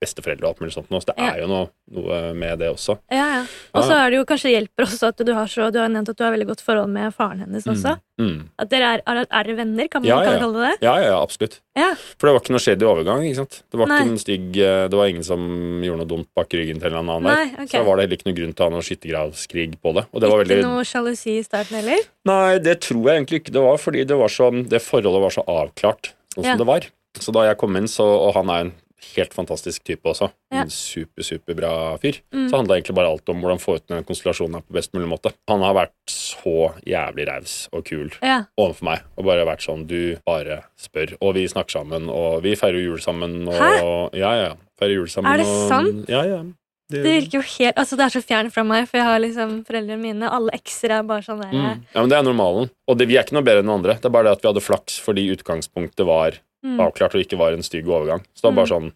besteforeldre og alt mulig sånt. nå, Så det er jo noe, noe med det også. Ja, ja. Og så er det jo kanskje hjelper også at du har så Du har nevnt at du har veldig godt forhold med faren hennes også. Mm. At dere er, er, er venner, kan man Ja, kan kalle det det? Ja, ja, ja, absolutt. Ja. For det var ikke noe skjedd i overgang. ikke sant? Det var Nei. ikke en stygg, eh, det var ingen som gjorde noe dumt bak ryggen til en eller annen Nei, der. Så da var det heller ikke noen grunn til å ha noe skyttergravskrig på det. Det var Ikke veldig... noe sjalusi i starten heller? Nei, det tror jeg egentlig ikke det var, fordi det, var så, det forholdet var så avklart sånn som det var. Så da jeg kom inn, så, og han er en helt fantastisk type også, en super, superbra fyr, Mm. så handla egentlig bare alt om hvordan få ut den konstellasjonen her på best mulig måte. Han har vært så jævlig raus og kul Ja. overfor meg, og bare vært sånn du bare spør, og vi snakker sammen, og vi feirer jul sammen, og Hæ? ja, ja, feirer jul sammen. Er det og, sant? Ja, ja. Det virker jo helt Altså, det er så fjernt fra meg, for jeg har liksom foreldrene mine Alle ekser er bare sånn der Mm. Ja, men Det er normalen. Og det, vi er ikke noe bedre enn andre. Det er bare det at vi hadde flaks fordi utgangspunktet var Mm. avklart og ikke var en stygg overgang. Så det var bare sånn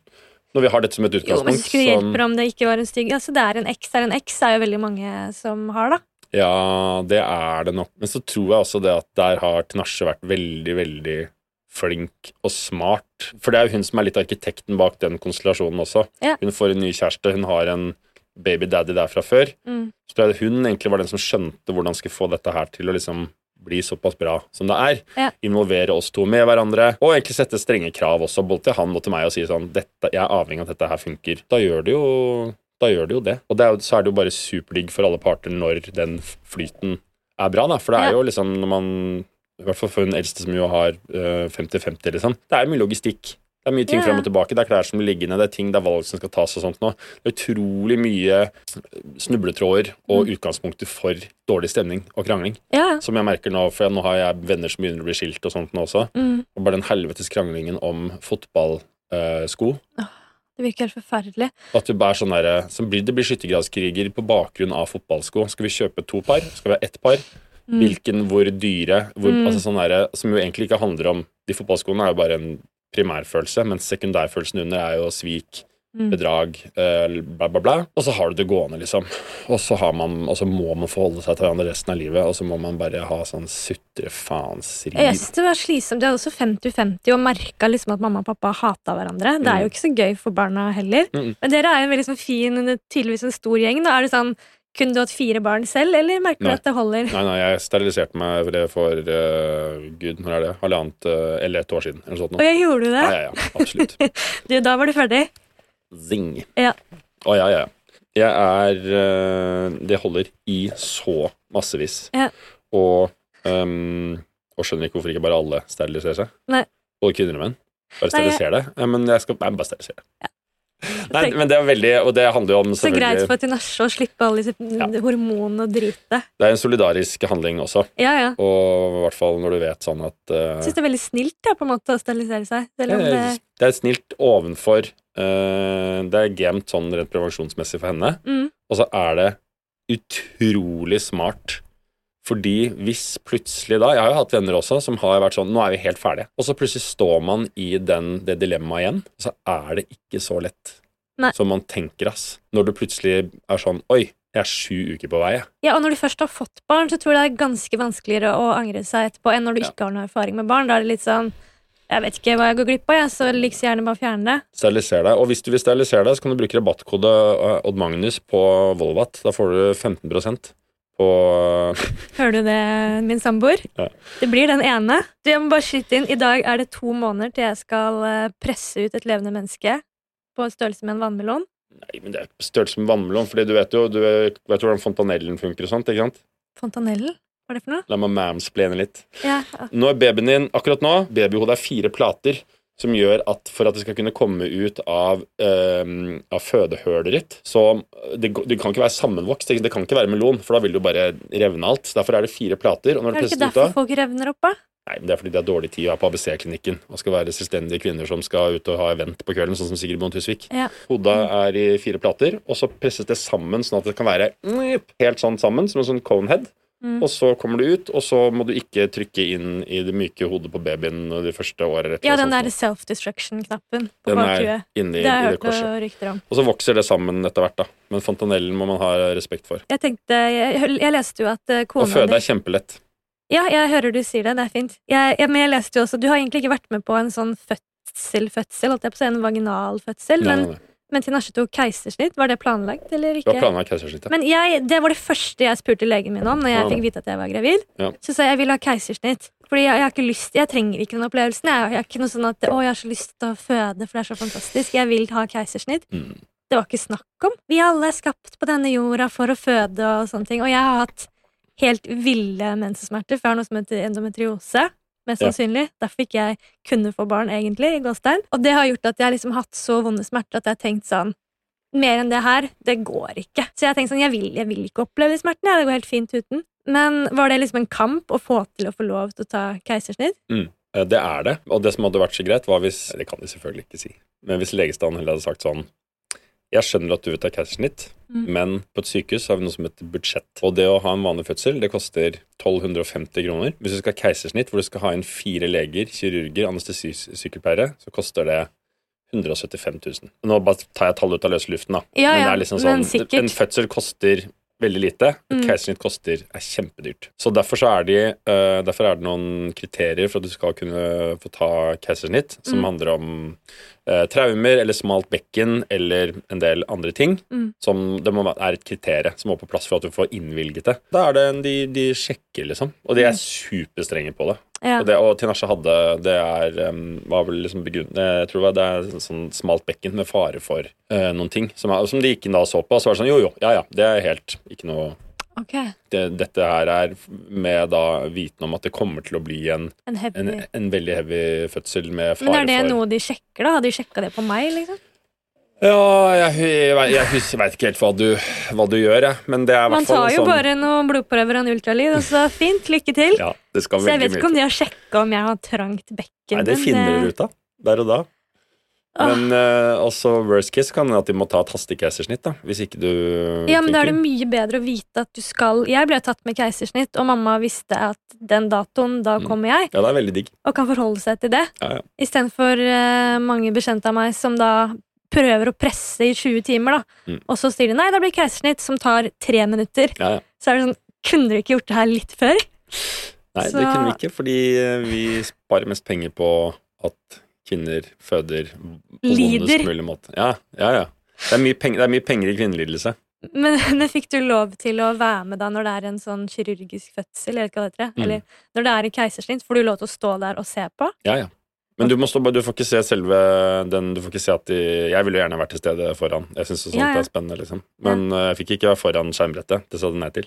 Når vi har dette som et utgangspunkt Jo, men utgangspunkt, skulle det hjelpe om det ikke var en stygg Altså, det er en det er en eks, er jo veldig mange som har, da. Ja, det er det nok. Men så tror jeg også det at der har Tinashe vært veldig, veldig flink og smart. For det er jo hun som er litt arkitekten bak den konstellasjonen også. Ja. Hun får en ny kjæreste, hun har en baby daddy der fra før. Mm. Så tror jeg hun egentlig var den som skjønte hvordan skulle få dette her til å liksom bli såpass bra som det er. Ja. Involvere oss to med hverandre, og egentlig sette strenge krav også, både til han og til meg, og si sånn dette, 'Jeg er avhengig av at dette her funker'. Da gjør det jo, da gjør det, jo det. Og det er, jo- så er det jo bare superdigg for alle parter når den flyten er bra, da. For det er Ja. jo liksom når man I hvert fall for hun eldste som jo har eh, 50-50, liksom. Det er mye logistikk. Det er mye ting yeah. frem og tilbake. Det er klær som blir liggende, det er ting, det er valg som skal tas og sånt nå. Det er utrolig mye snubletråder og Mm. utgangspunkter for dårlig stemning og krangling. Yeah. Som jeg merker nå, for nå har jeg venner som begynner å bli skilt og sånt nå også. Mm. Og bare den helvetes kranglingen om fotballsko. Det virker helt forferdelig. At du bare er sånn derre så det blir skyttergradskriger på bakgrunn av fotballsko. Skal vi kjøpe to par? Skal vi ha ett par? Mm. Hvilken, hvor dyre? Hvor, Mm. altså sånn der, som jo egentlig ikke handler om De fotballskoene er jo bare en primærfølelse, mens sekundærfølelsen under er jo svik, Mm. bedrag, eh, bla, bla, bla. Og så har du det gående, liksom. Og så, har man, og så må man forholde seg til hverandre resten av livet, og så må man bare ha sånn sutre-faens-riv. Jeg synes det var slitsomt. Jeg hadde også 50-50 og merka liksom at mamma og pappa hata hverandre. Det er jo ikke så gøy for barna heller. Mm. Men dere er jo en veldig sånn fin, tydeligvis en stor gjeng. Da er det sånn Kunne du hatt fire barn selv, eller merker Nei. du at det holder? Nei, nei, jeg steriliserte meg for, eh, gud, når er det? Halvannet uh, eller et år siden. Eller noe sånt. Og jeg gjorde det. Ja, ja, ja, absolutt. Du, da var du ferdig. Zing. Ja. Å, ja, ja. Jeg er uh, Det holder i så massevis. Ja. Og, um, og skjønner ikke hvorfor ikke bare alle steriliserer seg. Nei. Både kvinner og menn. Bare steriliser det. Ja, men jeg skal Nei, bare sterilisere. Nei, men det er veldig Og det handler jo om Så greit for Tinashe å slippe alle disse hormonene og dritet. Det er en solidarisk handling også. Ja, ja. Og i hvert fall når du vet sånn at uh, syns det er veldig snilt ja, på en måte å sterilisere seg. Det, Det er snilt ovenfor uh, Det er gemt sånn rent prevensjonsmessig for henne. mm, Og så er det utrolig smart. Fordi hvis plutselig da Jeg har jo hatt venner også som har vært sånn Nå er vi helt ferdige. Og så plutselig står man i den, det dilemmaet igjen, og så er det ikke så lett Nei. som man tenker, ass. Når du plutselig er sånn Oi, jeg er sju uker på vei, jeg. ja, og når du først har fått barn, så tror jeg det er ganske vanskeligere å angre seg etterpå enn når du Ja. ikke har noe erfaring med barn. Da er det litt sånn Jeg vet ikke hva jeg går glipp av, jeg, så like så gjerne bare fjerne det. Steriliser deg. Og hvis du vil sterilisere deg, så kan du bruke rabattkode eh, Odd Magnus på Volvat. Da får du 15 på Hører du det, min samboer? Ja. Det blir den ene. Du, jeg må bare skyte inn. I dag er det to måneder til jeg skal eh, presse ut et levende menneske på størrelse med en vannmelon. Nei, men det er størrelse med vannmelon, fordi du vet jo du vet, hvordan fontanellen funker og sånt, ikke sant? Fontanellen? Hva er det for noe? La meg mamsplene litt. Ja, Nå er babyen din, akkurat nå, babyhodet er fire plater, som gjør at for at det skal kunne komme ut av, ehm, av fødehølet ditt, så det, det kan ikke være sammenvokst, det kan ikke være melon, for da vil det jo bare revne alt. Så derfor er det fire plater, og når Er det ikke derfor folk revner opp, da? Nei, men det er fordi det er dårlig tid å være på ABC-klinikken og skal være selvstendige kvinner som skal ut og ha event på kvelden, sånn som Sigrid Bonde Tusvik. Ja. Hodet er i fire plater, og så presses det sammen sånn at det kan være helt sånn sammen, som en sånn conehead. Mm. Og så kommer du ut, og så må du ikke trykke inn i det myke hodet på babyen de første året. Ja, den der self-destruction-knappen på bakhuet. Det har jeg hørt rykter om. Og så vokser det sammen etter hvert, da. Men fontanellen må man ha respekt for. Jeg tenkte, jeg, jeg leste jo at eh, Å føde er kjempelett. Ja, jeg hører du sier det. Det er fint. Jeg, jeg, men jeg leste jo også Du har egentlig ikke vært med på en sånn fødsel-fødsel, holdt jeg på å si, en vaginal fødsel, Nei, men, nei, nei. Men Tinashe tok keisersnitt. Var det planlagt, eller ikke? Det var planlagt keisersnitt. ja. Men jeg, det var det første jeg spurte legen min om når jeg Ja. fikk vite at jeg var gravid. Ja. Så sa jeg jeg vil ha keisersnitt. Fordi jeg, jeg har ikke lyst Jeg trenger ikke den opplevelsen. Jeg, jeg har ikke noe sånn at Å, jeg har så lyst til å føde, for det er så fantastisk. Jeg vil ha keisersnitt. Mm. Det var ikke snakk om. Vi alle er skapt på denne jorda for å føde og sånne ting. Og jeg har hatt helt ville mensesmerter, for jeg har noe som heter endometriose. Mest Ja. sannsynlig. Derfor ikke jeg kunne få barn, egentlig, i gåstein. Og det har gjort at jeg har liksom hatt så vonde smerter at jeg har tenkt sånn Mer enn det her, det går ikke. Så jeg har tenkt sånn, jeg vil, jeg vil ikke oppleve de smertene. jeg. Det går helt fint uten. Men var det liksom en kamp å få til å få lov til å ta keisersnitt? Mm. Det er det. Og det som hadde vært så greit, var hvis Det kan de selvfølgelig ikke si. Men hvis legestanden heller hadde sagt sånn Jeg skjønner at du vil ta keisersnitt, Mm. men på et sykehus har vi noe som heter budsjett. Og det å ha en vanlig fødsel, det koster 1250 kroner. Hvis du skal ha keisersnitt, hvor du skal ha inn fire leger, kirurger, anestesisykepleiere, så koster det 175 000. Nå bare tar jeg tallet ut av løse luften, da. Ja, men det er liksom men sånn sikkert. En fødsel koster veldig lite. Et Mm. keisersnitt koster er kjempedyrt. Så derfor, så er, de, uh, derfor er det noen kriterier for at du skal kunne få ta keisersnitt, som Mm. handler om uh, traumer eller smalt bekken eller en del andre ting. Mm. Som det må, er et kriterium som må på plass for at du får innvilget det. Da er det en de, de sjekker, liksom. Og de er superstrenge på det. Ja. Og, det, og Tinashe hadde Det er, var vel liksom begrunnet Jeg tror det er sånn smalt bekken med fare for uh, noen ting. Som, som de inn da og så på, og så var det sånn jo, jo, ja ja, det er helt ikke noe okay. det, Dette her er med da viten om at det kommer til å bli en, En en, en veldig heavy fødsel med fare Men er det for noe de sjekker, da? Har de sjekka det på meg, liksom? Ja, jeg, jeg, jeg, jeg veit ikke helt hva du, hva du gjør, jeg. Men det er Man tar jo sånn bare noen blodprøver og en ultralyd, og så fint, lykke til. Ja, så jeg vet ikke om de har sjekka om jeg har trangt bekken. Nei, det finner du ut av der og da. Men uh, også worst case kan at de må ta et hastekeisersnitt, da. Hvis ikke du Ja, men da er det mye bedre å vite at du skal Jeg ble tatt med keisersnitt, og mamma visste at den datoen, da Mm. kommer jeg, Ja, det er veldig digg. og kan forholde seg til det. Ja, ja. Istedenfor uh, mange bekjente av meg som da prøver å presse i 20 timer, da. Mm. Og så sier de nei, det blir keisersnitt, som tar tre minutter. Ja, ja. Så er det sånn Kunne dere ikke gjort det her litt før? Nei, Så- det kunne vi ikke, fordi eh, vi sparer mest penger på at kvinner føder på Lider. vondest mulig måte. Ja, ja, ja. Det er mye penger, det er mye penger i kvinnelidelse. Men, men fikk du lov til å være med da når det er en sånn kirurgisk fødsel? Eller hva det heter? Mm. Eller når det er en keisersnitt, får du lov til å stå der og se på? Ja, ja. Men du, stå, du får ikke se selve den Du får ikke se at de Jeg ville gjerne vært til stede foran. Jeg syns sånt Ja, ja. er spennende, liksom. Men ja. jeg fikk ikke være foran skjermbrettet. Det sa du nei til.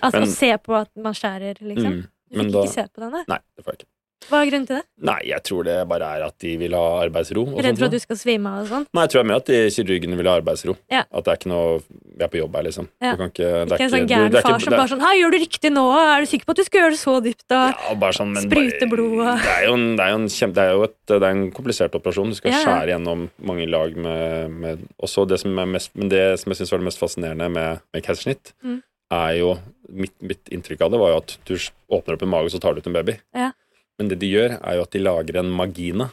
Altså Men- å se på at man skjærer, liksom? Mm. Du fikk da ikke se på den, nei? Nei, det får jeg ikke. Hva er grunnen til det? Nei, jeg tror det bare er at de vil ha arbeidsro. Redd for at du skal svime av og sånn? Nei, jeg tror mer at de kirurgene vil ha arbeidsro. Ja. At det er ikke noe Vi er på jobb her, liksom. Ja. Ikke, det er Ikke en sånn gæren det er far som er- bare sånn 'Hei, gjør du riktig nå? Er du sikker på at du skal gjøre det så dypt?' Og Ja, bare sånn, men sprute blod og Det er jo en, det er jo en, kjempe, det er jo et, det er en komplisert operasjon. Du skal ja. skjære gjennom mange lag med, med også det som er mest, Men det som jeg syns var det mest fascinerende med, med keisersnitt, Mm. er jo mitt, mitt inntrykk av det var jo at du åpner opp en mage, og så tar du ut en baby. Ja. Men det de gjør, er jo at de lager en magina.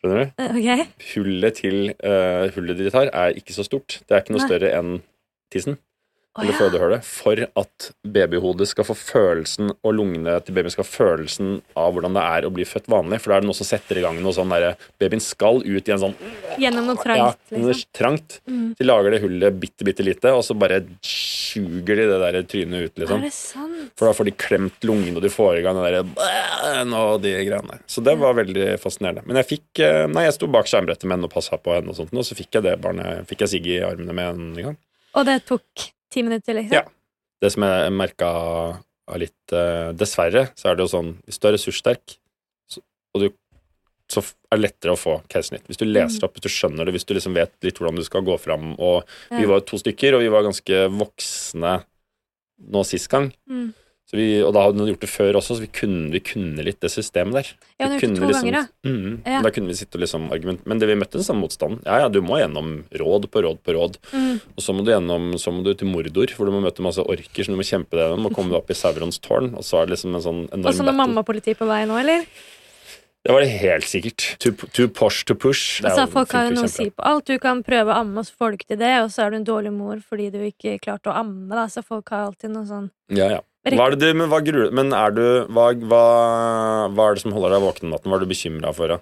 Skjønner du? Okay. Ok? Hullet til uh, hullet de tar, er ikke så stort. Det er ikke noe Nei. større enn tissen. Å, oh, ja. fødehølet, for at babyhodet skal få følelsen, og lungene til babyen skal få følelsen av hvordan det er å bli født vanlig. For da er det noe som setter i gang noe sånn derre Babyen skal ut i en sånn Gjennom noe ja, trangt, noe liksom. trangt. Mm. De lager det hullet bitte, bitte lite, og så bare suger de det der trynet ut, liksom. Er det sant? For da får de klemt lungene, og de får i gang det derre og de greiene der. Så det var veldig fascinerende. Men jeg fikk eh, Nei, jeg sto bak skjermbrettet med henne og passa på henne, og sånt, og så fikk jeg det barnet Fikk jeg Sigge i armene med en gang. Og det tok ti minutter, liksom? Ja. Det som jeg merka av litt uh, Dessverre så er det jo sånn Hvis du er ressurssterk, så, og du, så er det lettere å få keisersnitt. Hvis du leser opp, hvis du skjønner det, hvis du liksom vet litt hvordan du skal gå fram. Og vi var to stykker, og vi var ganske voksne nå sist gang. Mm. Vi, og da hadde hun gjort det før også, så vi kunne, vi kunne litt det systemet der. Ja, hun har gjort det to liksom- ganger, ja. Mhm. Ja. Da kunne vi sitte og liksom argument Men det vi møtte den samme motstanden. Ja, ja, du må gjennom råd på råd på råd. Mm. Og så må du gjennom Så må du til Mordor, hvor du må møte masse orker som du må kjempe deg gjennom, og komme deg opp i Saurons tårn, og så er det liksom en sånn enorm Og så noe mammapoliti på vei nå, eller? Det var det helt sikkert. Too, too posh to push. Altså, folk har jo noe å si på alt. Du kan prøve å amme, og så får du ikke til det, og så er du en dårlig mor fordi du ikke klarte å amme. Da. Så folk har alltid noe sånn Ja, ja. Hva er det du, men hva gruer Men er du hva, hva, hva er det som holder deg våken om natten? Hva er du bekymra for? Da?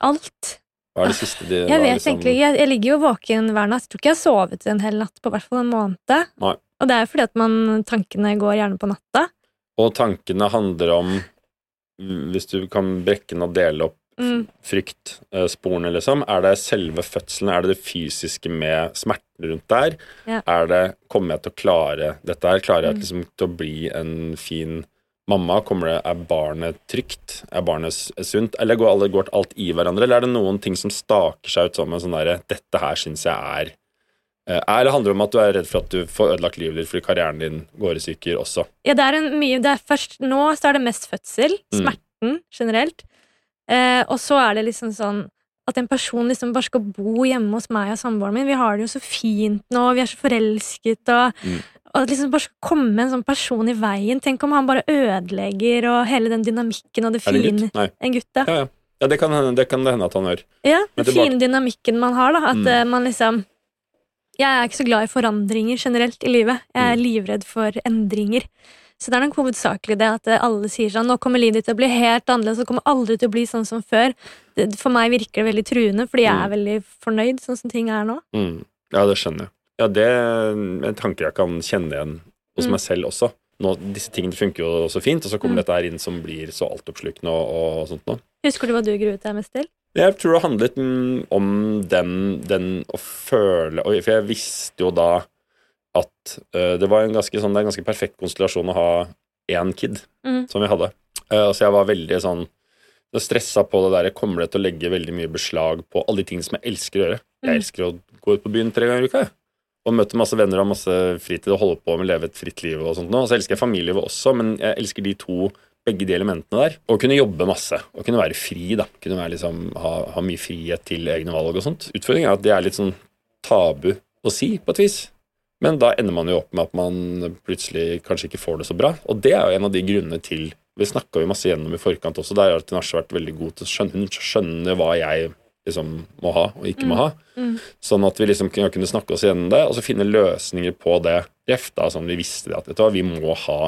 alt. Hva er det siste de Jeg vet liksom- egentlig Jeg, jeg ligger jo våken hver natt. Jeg tror ikke jeg har sovet en hel natt på hvert fall en måned. Nei. Og det er jo fordi at man, tankene går gjerne på natta. Og tankene handler om Hvis du kan brekke den og dele opp Mm. fryktsporene, liksom, er det selve fødselen? Er det det fysiske med smerten rundt der? Ja. Er det Kommer jeg til å klare dette her? Klarer jeg Mm. liksom til å bli en fin mamma? Kommer det, er barnet trygt? Er barnet sunt? Eller går alle går alt i hverandre? Eller er det noen ting som staker seg ut som en sånn derre Dette her syns jeg er eh, Eller handler det om at du er redd for at du får ødelagt livet ditt fordi karrieren din går i stykker også? Ja, det er en mye det er Først nå så er det mest fødsel. Mm. Smerten generelt. Eh, og så er det liksom sånn at en person liksom bare skal bo hjemme hos meg og samboeren min. Vi har det jo så fint nå, vi er så forelsket, og, Mm. og at liksom bare skal komme en sånn person i veien. Tenk om han bare ødelegger og hele den dynamikken og det det en fine gutt? En gutt, ja. Ja, ja. ja det, kan, hende- det kan det hende at han gjør. Ja, den fine dynamikken man har, da. At Mm. eh, man liksom Jeg er ikke så glad i forandringer generelt i livet. Jeg er Mm. livredd for endringer. Så det er nok hovedsakelig det at eh, alle sier sånn Nå kommer livet ditt til å bli helt annerledes, og kommer aldri til å bli sånn som før. Det, for meg virker det veldig truende, fordi jeg er Mm. veldig fornøyd sånn som ting er nå. Mm. Ja, det skjønner jeg. Ja, det er en tanke jeg kan kjenne igjen hos Mm. meg selv også. Nå, disse tingene funker jo så fint, og så kommer Mm. dette her inn som blir så altoppslukende og, og sånt noe. Husker du hva du gruet deg mest til? Jeg tror det handlet mm, om den, den å føle For jeg visste jo da at uh, det var en ganske, sånn, det er en ganske perfekt konstellasjon å ha én kid, Mm. som vi hadde. Uh, så jeg var veldig sånn stressa på det der, Jeg kommer det til å legge veldig mye beslag på alle de tingene som jeg elsker å gjøre. Jeg Mm. elsker å gå ut på byen tre ganger i uka. Og møte masse venner og masse fritid og holde på med å leve et fritt liv og sånt. Og så elsker jeg familielivet også, men jeg elsker de to begge de elementene der. Og kunne jobbe masse. Og kunne være fri. da. Kunne være liksom, ha, ha mye frihet til egne valg og sånt. Utfordringen er at det er litt sånn tabu å si, på et vis. Men da ender man jo opp med at man plutselig kanskje ikke får det så bra. Og det er jo en av de grunnene til Vi snakka jo masse gjennom i forkant også. Der har Tinashe vært veldig god til å skjønne, hun skjønner hva jeg liksom må ha og ikke må ha. Sånn at vi liksom kunne snakke oss gjennom det, og så finne løsninger på det. Ref da, sånn vi visste det at vi må ha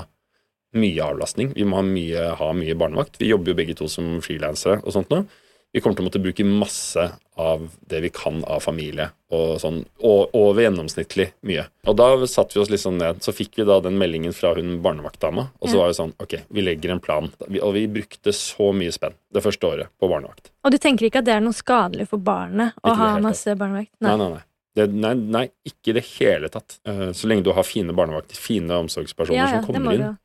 mye avlastning. Vi må ha mye, ha mye barnevakt. Vi jobber jo begge to som frilansere og sånt nå. Vi kommer til å måtte bruke masse av det vi kan av familie, og sånn, og over gjennomsnittlig mye. Og da satte vi oss litt sånn ned. Så fikk vi da den meldingen fra hun barnevaktdama, og så var det sånn Ok, vi legger en plan. Og vi brukte så mye spenn det første året på barnevakt. Og du tenker ikke at det er noe skadelig for barnet å ha masse barnevakt? Nei, nei, nei. Det, nei, nei, ikke i det hele tatt. Eh, Så lenge du har fine barnevakter, fine omsorgspersoner Ja, ja, som kommer inn.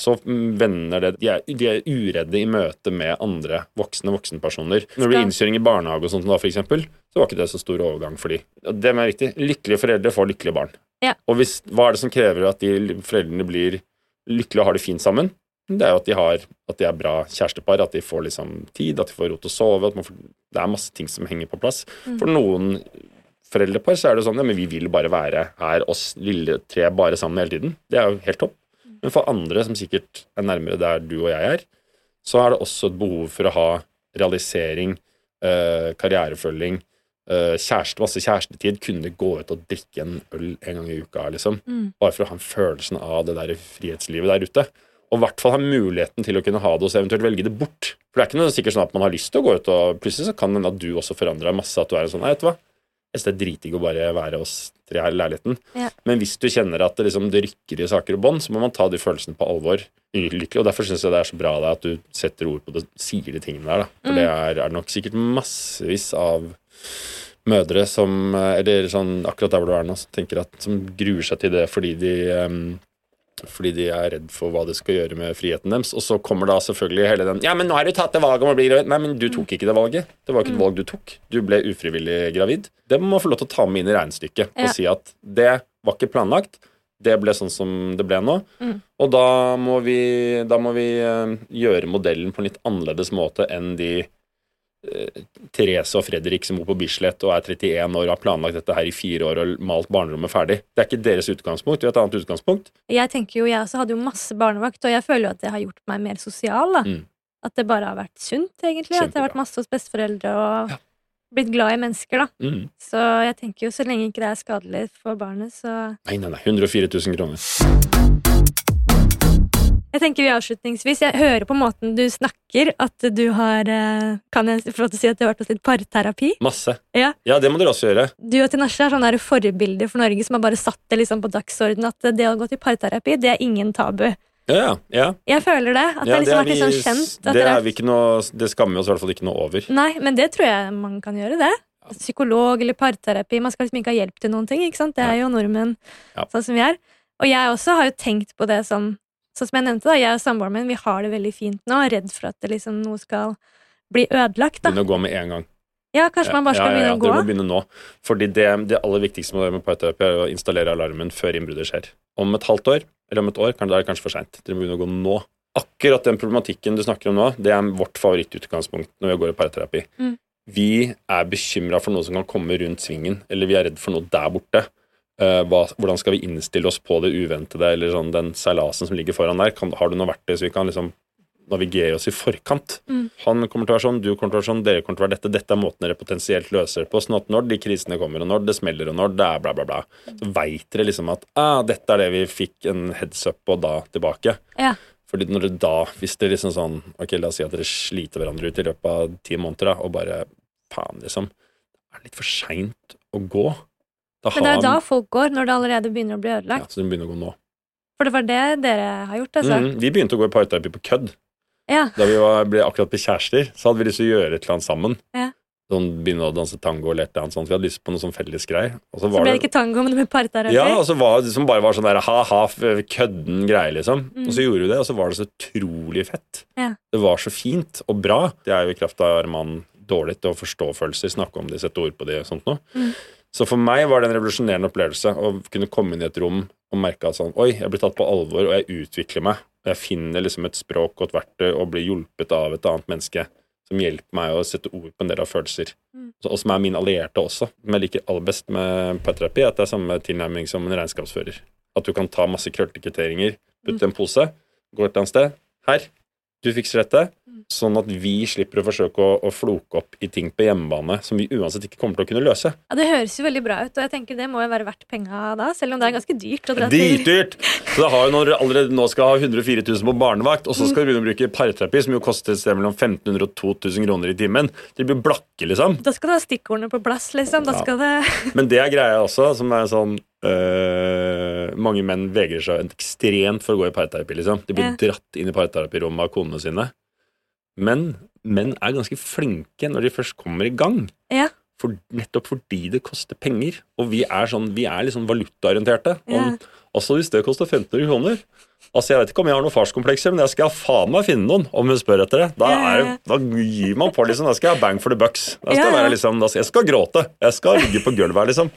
Så mm, vender det de er, de er uredde i møte med andre voksne voksenpersoner. Når det blir innkjøring i barnehage og sånt da, for eksempel, så var ikke det så stor overgang for de. Det er riktig. Lykkelige foreldre får lykkelige barn. Ja. Og hvis, hva er det som krever at de foreldrene blir lykkelige og har det fint sammen? Det er jo at de, har, at de er bra kjærestepar, at de får liksom tid, at de får ro til å sove. Får, det er masse ting som henger på plass. For noen foreldrepar så er det sånn ja, men vi vil bare være her, oss lille tre, bare sammen hele tiden. Det er jo helt topp. Men for andre som sikkert er nærmere der du og jeg er, så er det også et behov for å ha realisering, eh, karrierefølging, eh, kjæreste, masse kjærestetid, kunne gå ut og drikke en øl en gang i uka, liksom. Bare for å ha en følelsen av det der frihetslivet der ute. Og i hvert fall ha muligheten til å kunne ha det, og så eventuelt velge det bort. For det er ikke noe sikkert sånn at man har lyst til å gå ut, og plutselig så kan det hende at du også forandrer deg masse, at du er en sånn, nei, vet du hva, jeg synes det er dritdigg å bare være oss tre her i leiligheten. Ja. Men hvis du kjenner at det, liksom, det rykker i saker og bånd, så må man ta de følelsene på alvor. Ulykkelig, og Derfor syns jeg det er så bra deg at du setter ord på det, sier de tingene der. Da. For det er, er nok sikkert massevis av mødre som eh, Eller sånn akkurat der hvor du er nå, som tenker at som gruer seg til det fordi de em, fordi de er redd for hva det skal gjøre med friheten deres. Og så kommer da selvfølgelig hele den Ja, men nå har du tatt det valget om å bli gravid. Nei, men du tok ikke det valget. Det var ikke et valg du tok. Du ble ufrivillig gravid. Det må man få lov til å ta med inn i regnestykket Ja. og si at det var ikke planlagt. Det ble sånn som det ble nå. Og da må vi, da må vi eh, gjøre modellen på en litt annerledes måte enn de Therese og Fredrik som bor på Bislett og er 31 år og har planlagt dette her i fire år og malt barnerommet ferdig. Det er ikke deres utgangspunkt. det har et annet utgangspunkt. Jeg tenker jo, jeg også hadde jo masse barnevakt, og jeg føler jo at det har gjort meg mer sosial. da. Mm. At det bare har vært sunt, egentlig. At jeg har vært masse hos besteforeldre og blitt glad i mennesker, da. Mm. Så jeg tenker jo, så lenge ikke det er skadelig for barnet, så Nei, nei, nei. 104 000 kroner. Jeg tenker vi avslutningsvis, jeg hører på måten du snakker at du har eh, Kan jeg få lov til å si at du har vært hos litt parterapi? Masse. Ja. Ja, det må dere også gjøre. Du og Tinashe er sånne der forbilder for Norge som har bare satt det liksom på dagsorden at det å gå til parterapi, det er ingen tabu. Ja, ja. ja. Jeg føler det. At ja det liksom har vært litt sånn kjent. At det, er vi ikke noe, det skammer vi oss i hvert fall ikke noe over. Nei, men det tror jeg man kan gjøre, det. Psykolog eller parterapi. Man skal liksom ikke ha hjelp til noen ting. ikke sant? Det er jo nordmenn Ja. sånn som vi er. Og jeg også har jo tenkt på det som Sånn som jeg nevnte, da, jeg og samboeren min vi har det veldig fint nå. Redd for at det liksom noe skal bli ødelagt. da. Begynne å gå med en gang. Ja, kanskje man bare skal begynne å gå. Ja, Dere må begynne nå. Fordi det, det aller viktigste med, med parterapi er å installere alarmen før innbruddet skjer. Om et halvt år, eller om et år, kan det er det kanskje for seint. Dere må begynne å gå nå. Akkurat den problematikken du snakker om nå, det er vårt favorittutgangspunkt når vi går i parterapi. Mm. Vi er bekymra for noe som kan komme rundt svingen, eller vi er redd for noe der borte. Eh, hva, hvordan skal vi innstille oss på det uventede, eller sånn den seilasen som ligger foran der? Kan, har du noe verktøy så vi kan liksom navigere oss i forkant? Mm. Han kommer til å være sånn, du kommer til å være sånn, dere kommer til å være dette. Dette er måten dere potensielt løser det på. Sånn at når de krisene kommer, og når det smeller, og når det er bla, bla, bla, så veit dere liksom at ah, dette er det vi fikk en heads up på da tilbake. Ja. Fordi når det da, hvis det liksom sånn Ok, la oss si at dere sliter hverandre ut i løpet av ti måneder, da, og bare faen, liksom Det er litt for seint å gå. Da Men det er jo da folk går, når det allerede begynner å bli ødelagt. ja. Så de må begynne å gå nå. For det var det dere har gjort, altså. Mm, Vi begynte å gå i parterapi på kødd. Ja. Da vi var, ble akkurat blitt kjærester, så hadde vi lyst til å gjøre et eller annet sammen. Ja. Sånn, begynne å danse tango eller et eller annet sånt. Vi hadde lyst på noe sånn felles greier. Så Så ble det ikke tango, men det ble parterapi. ja, og så var det som bare var sånn der ha-ha, kødden greie, liksom. Mm. Og så gjorde vi det, og så var det så utrolig fett. Ja. Det var så fint og bra. Det er jo i kraft av Arman dårlig til å forstå følelser, snakke om det, sette ord på det og sånt noe. Mm. Så for meg var det en revolusjonerende opplevelse å kunne komme inn i et rom og merke at sånn Oi, jeg blir tatt på alvor, og jeg utvikler meg. og jeg finner liksom et språk og et verktøy og blir hjulpet av et annet menneske som hjelper meg å sette ord på en del av følelser. Mm. Og som er min allierte også. Men jeg liker aller best med parterapi at det er samme tilnærming som en regnskapsfører. At du kan ta masse krøllekvitteringer, putte i en pose, gå et eller annet sted. Her, du fikser dette. Sånn at vi slipper å forsøke å, å floke opp i ting på hjemmebane som vi uansett ikke kommer til å kunne løse. Ja, Det høres jo veldig bra ut, og jeg tenker det må jo være verdt penga da, selv om det er ganske dyrt å dra til Dyrt! Så det har jo når allerede nå skal ha 104 000 på barnevakt, og så skal du begynne å bruke parterapi, som jo koster et sted mellom 1500 og 2000 kroner i timen. Det blir blakke, liksom. Da skal du ha stikkordene på plass, liksom. Da Ja. skal det Men det er greia også, som er sånn Uh, Mange menn vegrer seg ekstremt for å gå i parterapi, liksom. De blir yeah. dratt inn i parterapirommet av konene sine. Men menn er ganske flinke når de først kommer i gang. Ja. For, nettopp fordi det koster penger. Og vi er, sånn, vi er litt sånn valutaorienterte. Ja. Altså Hvis det koster 1500 kroner Altså Jeg vet ikke om jeg har noen farskomplekser, men jeg skal faen meg finne noen om hun spør etter det. Da, er, da gir man på, liksom. Da skal jeg ha bang for the bucks. Da skal være, liksom, da skal, jeg skal gråte. Jeg skal ligge på gulvet her, liksom.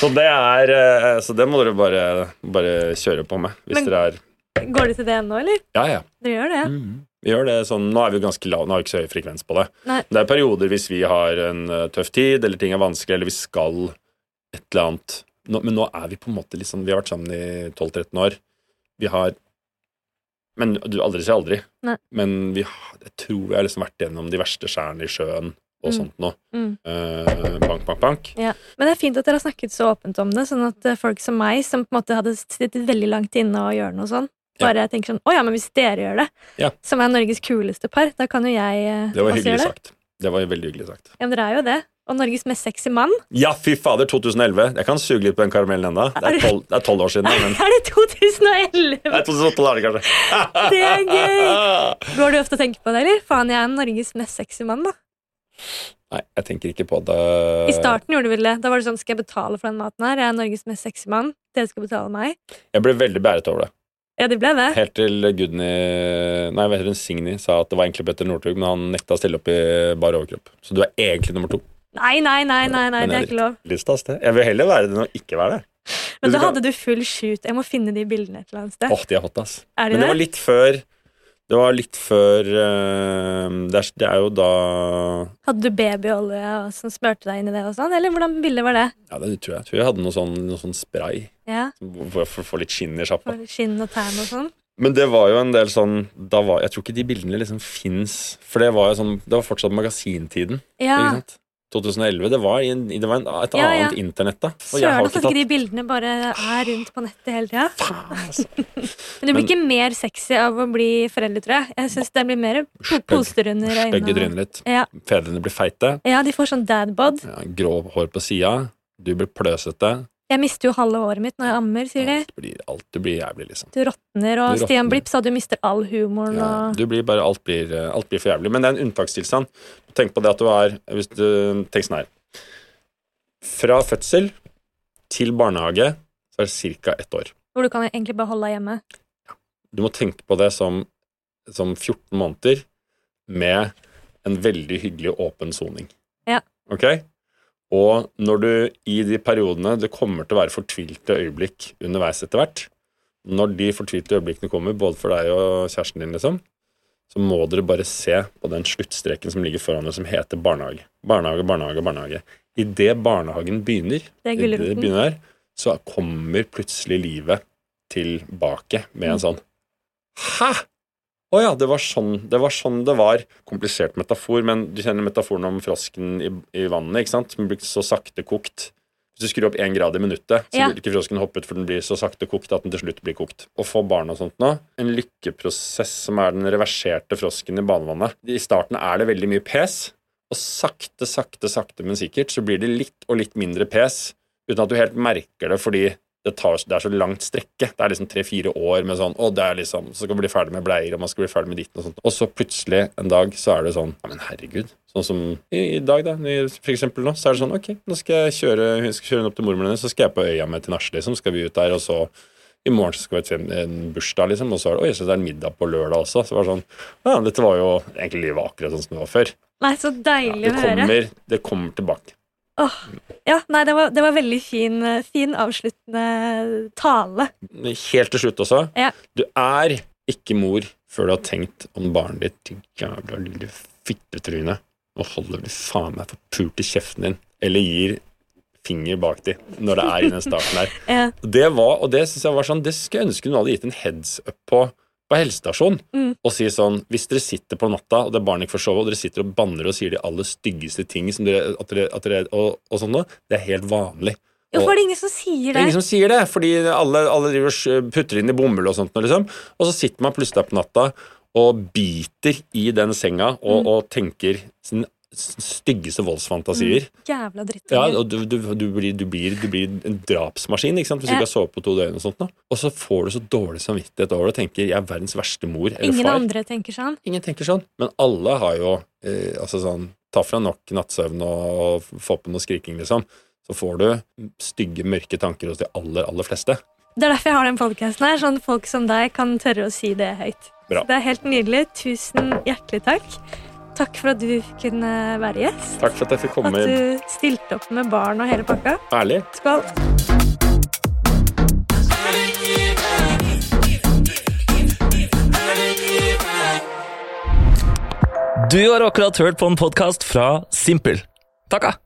Så det er eh, Så det må dere bare, bare kjøre på med. Hvis Men- dere er Går du til det ennå, eller? Ja, ja. Dere gjør det? Mm. Vi gjør det sånn, Nå er vi jo ganske lav, nå har vi ikke så høy frekvens på det. Nei. Det er perioder hvis vi har en eh, tøff tid, eller ting er vanskelig, eller vi skal et eller annet nå, Men nå er vi på en måte liksom Vi har vært sammen i 12-13 år. Vi har Men du aldri sier aldri. Nei. Men vi jeg tror vi har liksom vært gjennom de verste skjærene i sjøen og Mm. sånt nå. Mm. Eh, bank, bank, bank. Ja. Men det er fint at dere har snakket så åpent om det, sånn at eh, folk som meg, som på en måte hadde sittet veldig langt inne og gjør noe sånn, Ja. bare tenker sånn Å ja, men hvis dere gjør det, Ja. som er Norges kuleste par, da kan jo jeg eh, Det var også hyggelig gjøre det. sagt. Det var veldig hyggelig sagt. Ja, men dere er jo det. Og Norges mest sexy mann. Ja, fy fader, 2011. Jeg kan suge litt på den karamellen ennå. Det er tolv- år siden. men Er det 2011? Det 2008 er 2012, kanskje. Det er gøy! Går du ofte og tenker på det, eller? Faen, jeg er Norges mest sexy mann, da. Nei, jeg tenker ikke på det. I starten gjorde du vel det. Da var det sånn, skal jeg betale for den maten her? Jeg er Norges mest sexy mann. Dere skal betale meg. Jeg ble veldig bæret over det. Ja, de ble det. Helt til Gudny Nei, hva heter hun? Signy sa at det var egentlig Petter Northug, men han nekta å stille opp i bar overkropp. Så du er egentlig nummer to. Nei, nei, nei, nei, nei det er ikke lov. Litt stas, det. Jeg vil heller være det enn å ikke være det. Men da hadde du full shoot. Jeg må finne de bildene et eller annet sted. Åh, de er hot, ass. Er de Men det det? var litt før Det var litt før eh, det, er, det er jo da Hadde du babyolje som smørte deg inn i det og sånn? Eller hvordan bilde var det? Ja, det tror jeg. Jeg tror jeg hadde noe sånn, noe sånn spray Ja, for å få litt skinn i sjappa. for skinn og tern og sånn? Men det var jo en del sånn var, Jeg tror ikke de bildene liksom fins. For det var jo sånn Det var fortsatt magasintiden. Ja. Ikke sant? 2011. Det var, i en, det var en, et Ja, ja. annet internett, da. Og Søren, at ikke de bildene bare er rundt på nettet hele tida. Altså. Men du blir Men- ikke mer sexy av å bli foreldre, tror jeg. Jeg syns det blir mer po- poster under Begge øynene. trynet ditt. Ja. Fedrene blir feite. ja, de får sånn dadbod. Ja, grå hår på sida. Du blir pløsete. Jeg mister jo halve håret mitt når jeg ammer, sier de. Alt blir, alt blir jævlig, liksom. Du råtner, og Du Stian. Blipp sa du mister all humoren Ja, og du blir bare, alt, blir, eh, alt blir for jævlig. Men det er en unntakstilstand. Tenk på det at du er hvis du, Tenk sånn her. Fra fødsel til barnehage så er det ca. ett år. Hvor du kan egentlig bare holde deg hjemme. Du må tenke på det som, som 14 måneder med en veldig hyggelig åpen soning. Ja. Ok? Og når du i de periodene Det kommer til å være fortvilte øyeblikk underveis etter hvert. Når de fortvilte øyeblikkene kommer, både for deg og kjæresten din, liksom, så må dere bare se på den sluttstreken som ligger foran dere, som heter barnehage. Barnehage, barnehage, barnehage. Idet barnehagen begynner, Det er det begynner der, så kommer plutselig livet tilbake med en sånn Hæ?! Å ja, det var, sånn, det var sånn det var. Komplisert metafor, men du kjenner metaforen om frosken i, i vannet, ikke sant? Den blir så sakte kokt. Hvis du skrur opp én grad i minuttet, så Ja. vil ikke frosken hoppe ut, for den blir så sakte kokt at den til slutt blir kokt. Å få barn og sånt nå, en lykkeprosess som er den reverserte frosken i badevannet. I starten er det veldig mye pes, og sakte, sakte, sakte, men sikkert så blir det litt og litt mindre pes, uten at du helt merker det, fordi det, tar, det er så langt strekke. Det er liksom tre-fire år med sånn Å, det er liksom Så skal man bli ferdig med bleier, og man skal bli ferdig med ditten og sånt. Og så plutselig en dag så er det sånn Ja, men herregud. Sånn som i, i dag, da. i- For eksempel nå. Så er det sånn Ok, nå skal jeg kjøre Hun skal kjøre opp til mormoren hennes, så skal jeg på øya med til Nasje, liksom. Skal vi ut der, og så i morgen så skal vi til en bursdag, liksom. Og så er det Oi, så det er en middag på lørdag også. Så det var sånn Ja, dette var jo egentlig livet akkurat sånn som det var før. Nei, så deilig Det å høre. det kommer tilbake. Åh, ja, nei, det var, det var veldig fin, fin avsluttende tale. Helt til slutt også. Ja. Du er ikke mor før du har tenkt om barnet ditt Din jævla lille fittetryne. Nå holder du faen meg forpult i kjeften din. Eller gir finger bak de når det er i den starten der. Ja. Det var, og det synes jeg var sånn, det skulle jeg ønske hun hadde gitt en heads up på på helsestasjonen Mm. Og si sånn, hvis dere sitter på natta, og det er barnet ikke får sove, og dere sitter og banner og sier de aller styggeste ting som dere, at dere, at dere, og, og sånn noe, det er helt vanlig. Jo, for det er ingen som sier det det. er ingen som sier det, fordi alle, alle driver putter inn i bomull og sånt. Liksom. Og så sitter man plutselig der på natta og biter i den senga og, Mm. og tenker sin styggeste voldsfantasier. Jævla dritt. Ja, og du, du, du, blir, du, blir, du blir en drapsmaskin ikke sant? hvis du Ja. ikke har sovet på to døgn. Og sånt. da. Og så får du så dårlig samvittighet over det og tenker jeg er verdens verste mor eller Ingen far. andre tenker sånn. Ingen tenker sånn. Men alle har jo eh, altså sånn Ta fra nok nattsøvn og, og få på noe skriking, liksom. Så får du stygge, mørke tanker hos de aller, aller fleste. Det er derfor jeg har den podkasten her, sånn folk som deg kan tørre å si det høyt. Bra. Så det er helt nydelig. Tusen hjertelig takk. Takk for at du kunne være gjest. Takk for at jeg fikk komme. At du stilte opp med barn og hele pakka. Ærlig. Skål. Du har akkurat hørt på en podkast fra Simpel. Takka!